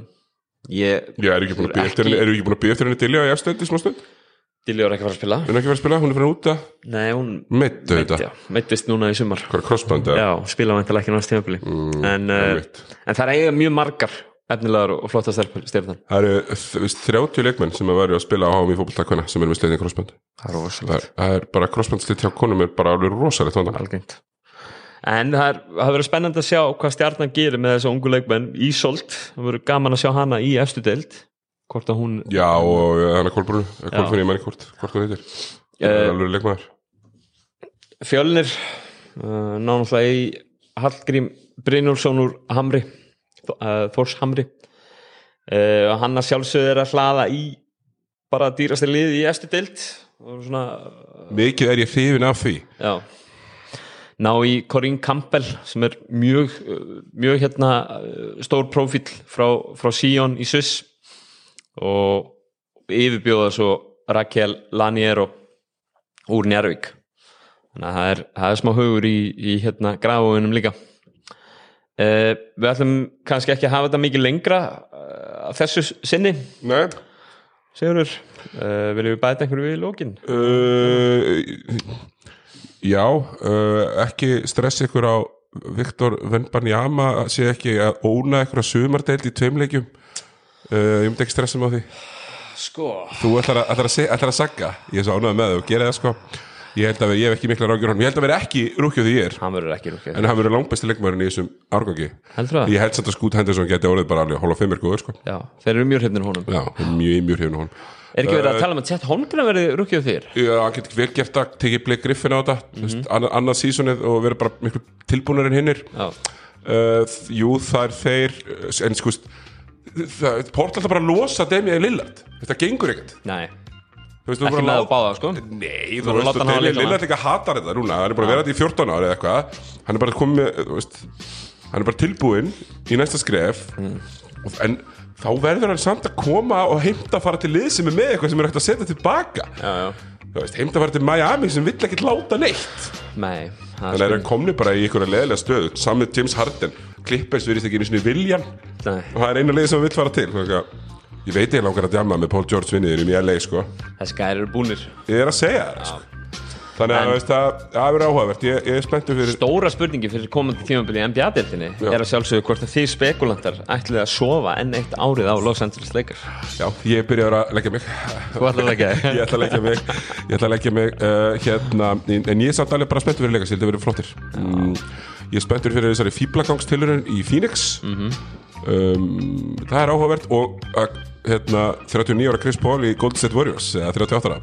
ég Já, eru ekki búin að býja eftir henni, eru ekki búin að býja eftir henni Dilja í efstöndi smá stund? Dilljó er ekki að fara að spila. Hún er ekki verið að spila, hún er fyrir úta nei, hún Meittu þetta, já, meittist núna í sumar. Er crossband eða? já, spila vantilega ekki náttúrulega tímabili. Mm, en, uh, en það er eiga mjög margar efnilegar og flotta stjarnan Það eru þú veist, 30 leikmenn sem að væri að spila á í fótboltakvæna sem eru með sleiðin crossband. Það er er, er bara crossband sleitt hjá konum er bara alveg rosalegt en það er- það verður spennandi að sjá hvað stjarnan gerir með þessu ungu leikmenn. Ísolt, það verður gaman að sjá hana í efstu deild hvort að hún Já, og hann er Kolbrún, Kolbrún ég mæni hvort, hvort hún heitir Eh, alveg leikmaður. Fjölnir uh, náttúrulega í Hallgrím Brynjólfsson úr Hamri Þórs Hamri. Uh, hann að sjálfsögðu er að hlaða í bara dýrasti lið í og svona, mikið er ég hrifin af því. Já ná í Corinne Campbell sem er mjög, mjög hérna uh, stór profíl frá, frá Sion í Sviss. Og yfirbjóða svo Raquel Laniero úr Njarvík þannig að það er, það er smá hugur í, í hérna grafunum líka. Uh, við ætlum kannski ekki að hafa þetta mikið lengra uh, að þessu sinni. Nei. Sigurður, uh, viljum við bæta einhverju við í lókin? uh, Já uh, ekki stress ykkur á Viktor Venbanjama sé ekki að óna ykkur að sumardeild í tveimleikjum uh, ég myndi ekki stressa mig á því. Sko. Þú ætlar að, ætlar að, ætlar að sagga. Ég er svo ánægð með það og gera það sko. Ég held að ég hef ekki mikla honum. Ég held að vera ekki rúkju því ég er. Hann verður ekki rúkið. En hann verður langbæsti leikmærin í þessum árgangi? Ég held samt að Skút Henderson geti orðið bara alveg hálfa fimmir góður sko Já, þeir eru mjög hrifnir honum. Já, mjög, mjög hrifin honum Er ekki verið að tala um að Chet Holmgren verði rúkið þér? Já, hann getur vel gert að tekið Blake Griffin á þetta. Mm -hmm. annað, annað sísonið og verið bara miklu tilbúnar en hinnir. Uh, Jú, það er þeir uh, en sko Portland er bara að losa Demi Lillard. Þetta gengur ekkert. Nei, veist, ekki með að báða sko. Nei, þú veist, láta hann hafa Demi líka Lillard líka hatar þetta núna. Hann er bara að vera þetta í 14 ári eða eitthvað. Hann er bara komið Hann er bara tilbúinn í næsta skref. Mm. En þá verður hann samt að koma og heimta að fara til lið sem er með eitthvað sem er hægt að setja tilbaka. Já, já, Þú veist, heimta að fara til Miami sem vill ekkert láta neitt. Nei það Þannig er hann komni bara í einhverja leðilega stöðu. Samið James Harden. Clippers virðist ekki einu sinni viljan Nei, Og það er eina leið sem hann vill fara til. Að Ég veit ég langar að djama með Paul George vinniðinum í LA sko. Þessi gæri eru búnir. Ég er að segja það sko. Þannig að það verður áhugavert. Ég, ég er spenntur fyrir Stóra spurningi fyrir komandi tímabili í NBA-deltinni er að sjálfsögðu hvort að þið spekulantar ætlið að sofa enn eitt árið á Los Angeles Lakers. Já, ég byrjar að leggja mig. Þú ætlar að leggja þig? Ég ætla að leggja mig. Ég ætla að leggja mig uh, hérna En ég er samt alveg bara spenntur fyrir held að verið flottir. Mm, Ég er spenntur fyrir þessari fíblagangstilurinn í Phoenix. Mhm. um, Það er áhugavert Og uh, hérna, 39 ára Chris Paul í Golden State Warriors Eða 38 ára.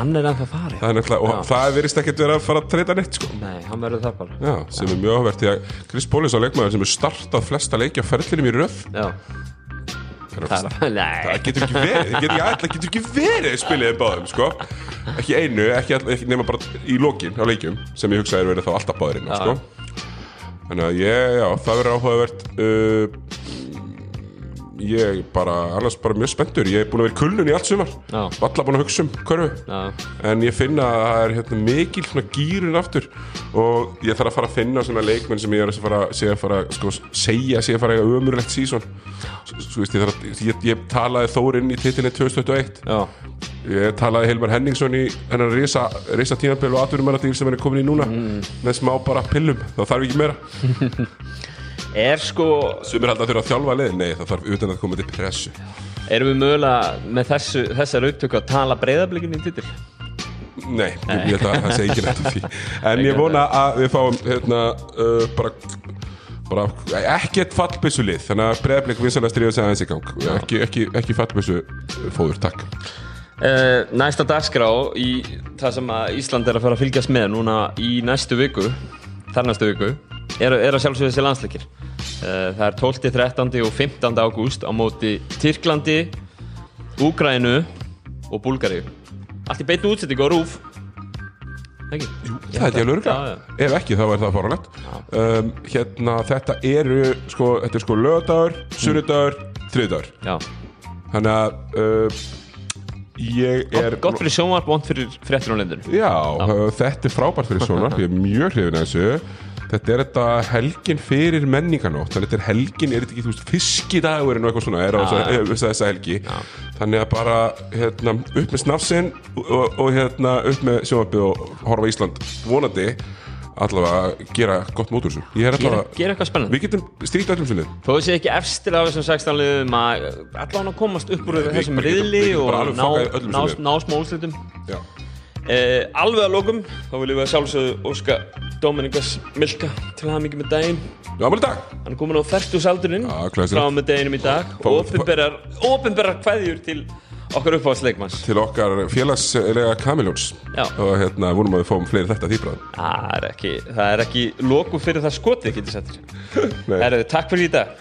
Hann er ennþá farið Það er og það verist ekkert vera að fara að treyta neitt sko. Nei, hann verður það bara. Já, sem er mjög áhugavert Því að Chris Paul er svo leikmaður sem er startað flesta leikja ferðlinum í röð. Já, Það það getur ekki verið það getur getur ekki verið spilið báðum sko. ekki einu, ekki, ekki nema bara í lokin á leikjum sem ég hugsa er verið þá alltaf báðurinn sko. þannig að ég, já, það verður áhugavert uh, ég bara annars bara mjög spenntur, ég er búin að vera í kulnun í allt sumar. Valla búin að hugsa um körfu. Já, en ég finna að það er hérna, mikil gýrun aftur. Og ég þarf að fara að finna svona leikmenn sem ég er að fara, sé að fara sko, segja sé að fara að eiga ömurlegt sísón ég að ég, ég talaði Þórinn í titinni 2021 já, ég talaði Hilmar Henningsson í hennar risa, risa tímabili og atvinnumæradýr sem hann er komin í núna. Með smá bara pillum, það þarf ekki meira er sko sumir held að þurfa að þjálfa leið, nei það þarf utan að koma til pressu. Erum við mögulega með þessu, þessar upptöku að tala breyðablikin í titil? Nei, ég held að það segi ekki nættu því. En ég vona að við fáum hérna, uh, bara, bara ekkert fallbissu lið Þannig að breyðblik vinsalega stríða sig aðeins í gang. Ekki, ekki, ekki fallbissu fóður, takk. Uh, næsta dagskrá í það sem að Ísland er að fara að fylgjast með núna í næstu viku þar næstu viku er, er að sjálfsögðu þessi landsleikir. Uh, það er 12, 13 og 15 ágúst á móti Tyrklandi Úgrænu og Búlgaríu. Allt í beinu útsettingu á rúf ekki? Jú, það er til Já, já. Ef ekki þá er það fáralegt um, Hérna, þetta eru sko, Þetta er sko lögadagur, sunnudagur, þriðdagur Já, Þannig að uh, Ég er gott, gott fyrir sjónvarp, vont fyrir fréttir á lendinu Já, uh, þetta er frábært fyrir svona Ég er mjög hrifin að þessu Þetta er þetta helgin fyrir menninganótt Þannig að þetta er helgin, er þetta ekki, þú veist, fiskidagurinn og eitthvað svona er á Já. þessa, helgi. Þannig að bara, hérna, upp með snafsinn og, og hérna, upp með sjónvarpið og horfa Ísland. Vonandi allavega gera gott mótur þessu. Ég er Gera, allavega, gera eitthvað spennandi. Við getum strýtt öllum sinni Þó þessi ekki efstir af þessum 16 liðum að allan að komast upp úr þessum riðli og ná, ná, sem ná smá úrslitum. Já, eh, Alveg að lokum þá viljum við að sjálfsögðu óska Dominikas Milka til að hafa mikið með daginn. Já, maður dag Hann er komin á glæsilegt. frá með deginum í dag. Og opinberar kveðjur til okkar uppáhaldsleikmanns. Til okkar félagslega kamiljóns og hérna, vonum að við fáum fleiri þetta þýbræðum Það er ekki, það er ekki loku fyrir það skotið, getur sættir Nei. Herðu, takk fyrir í dag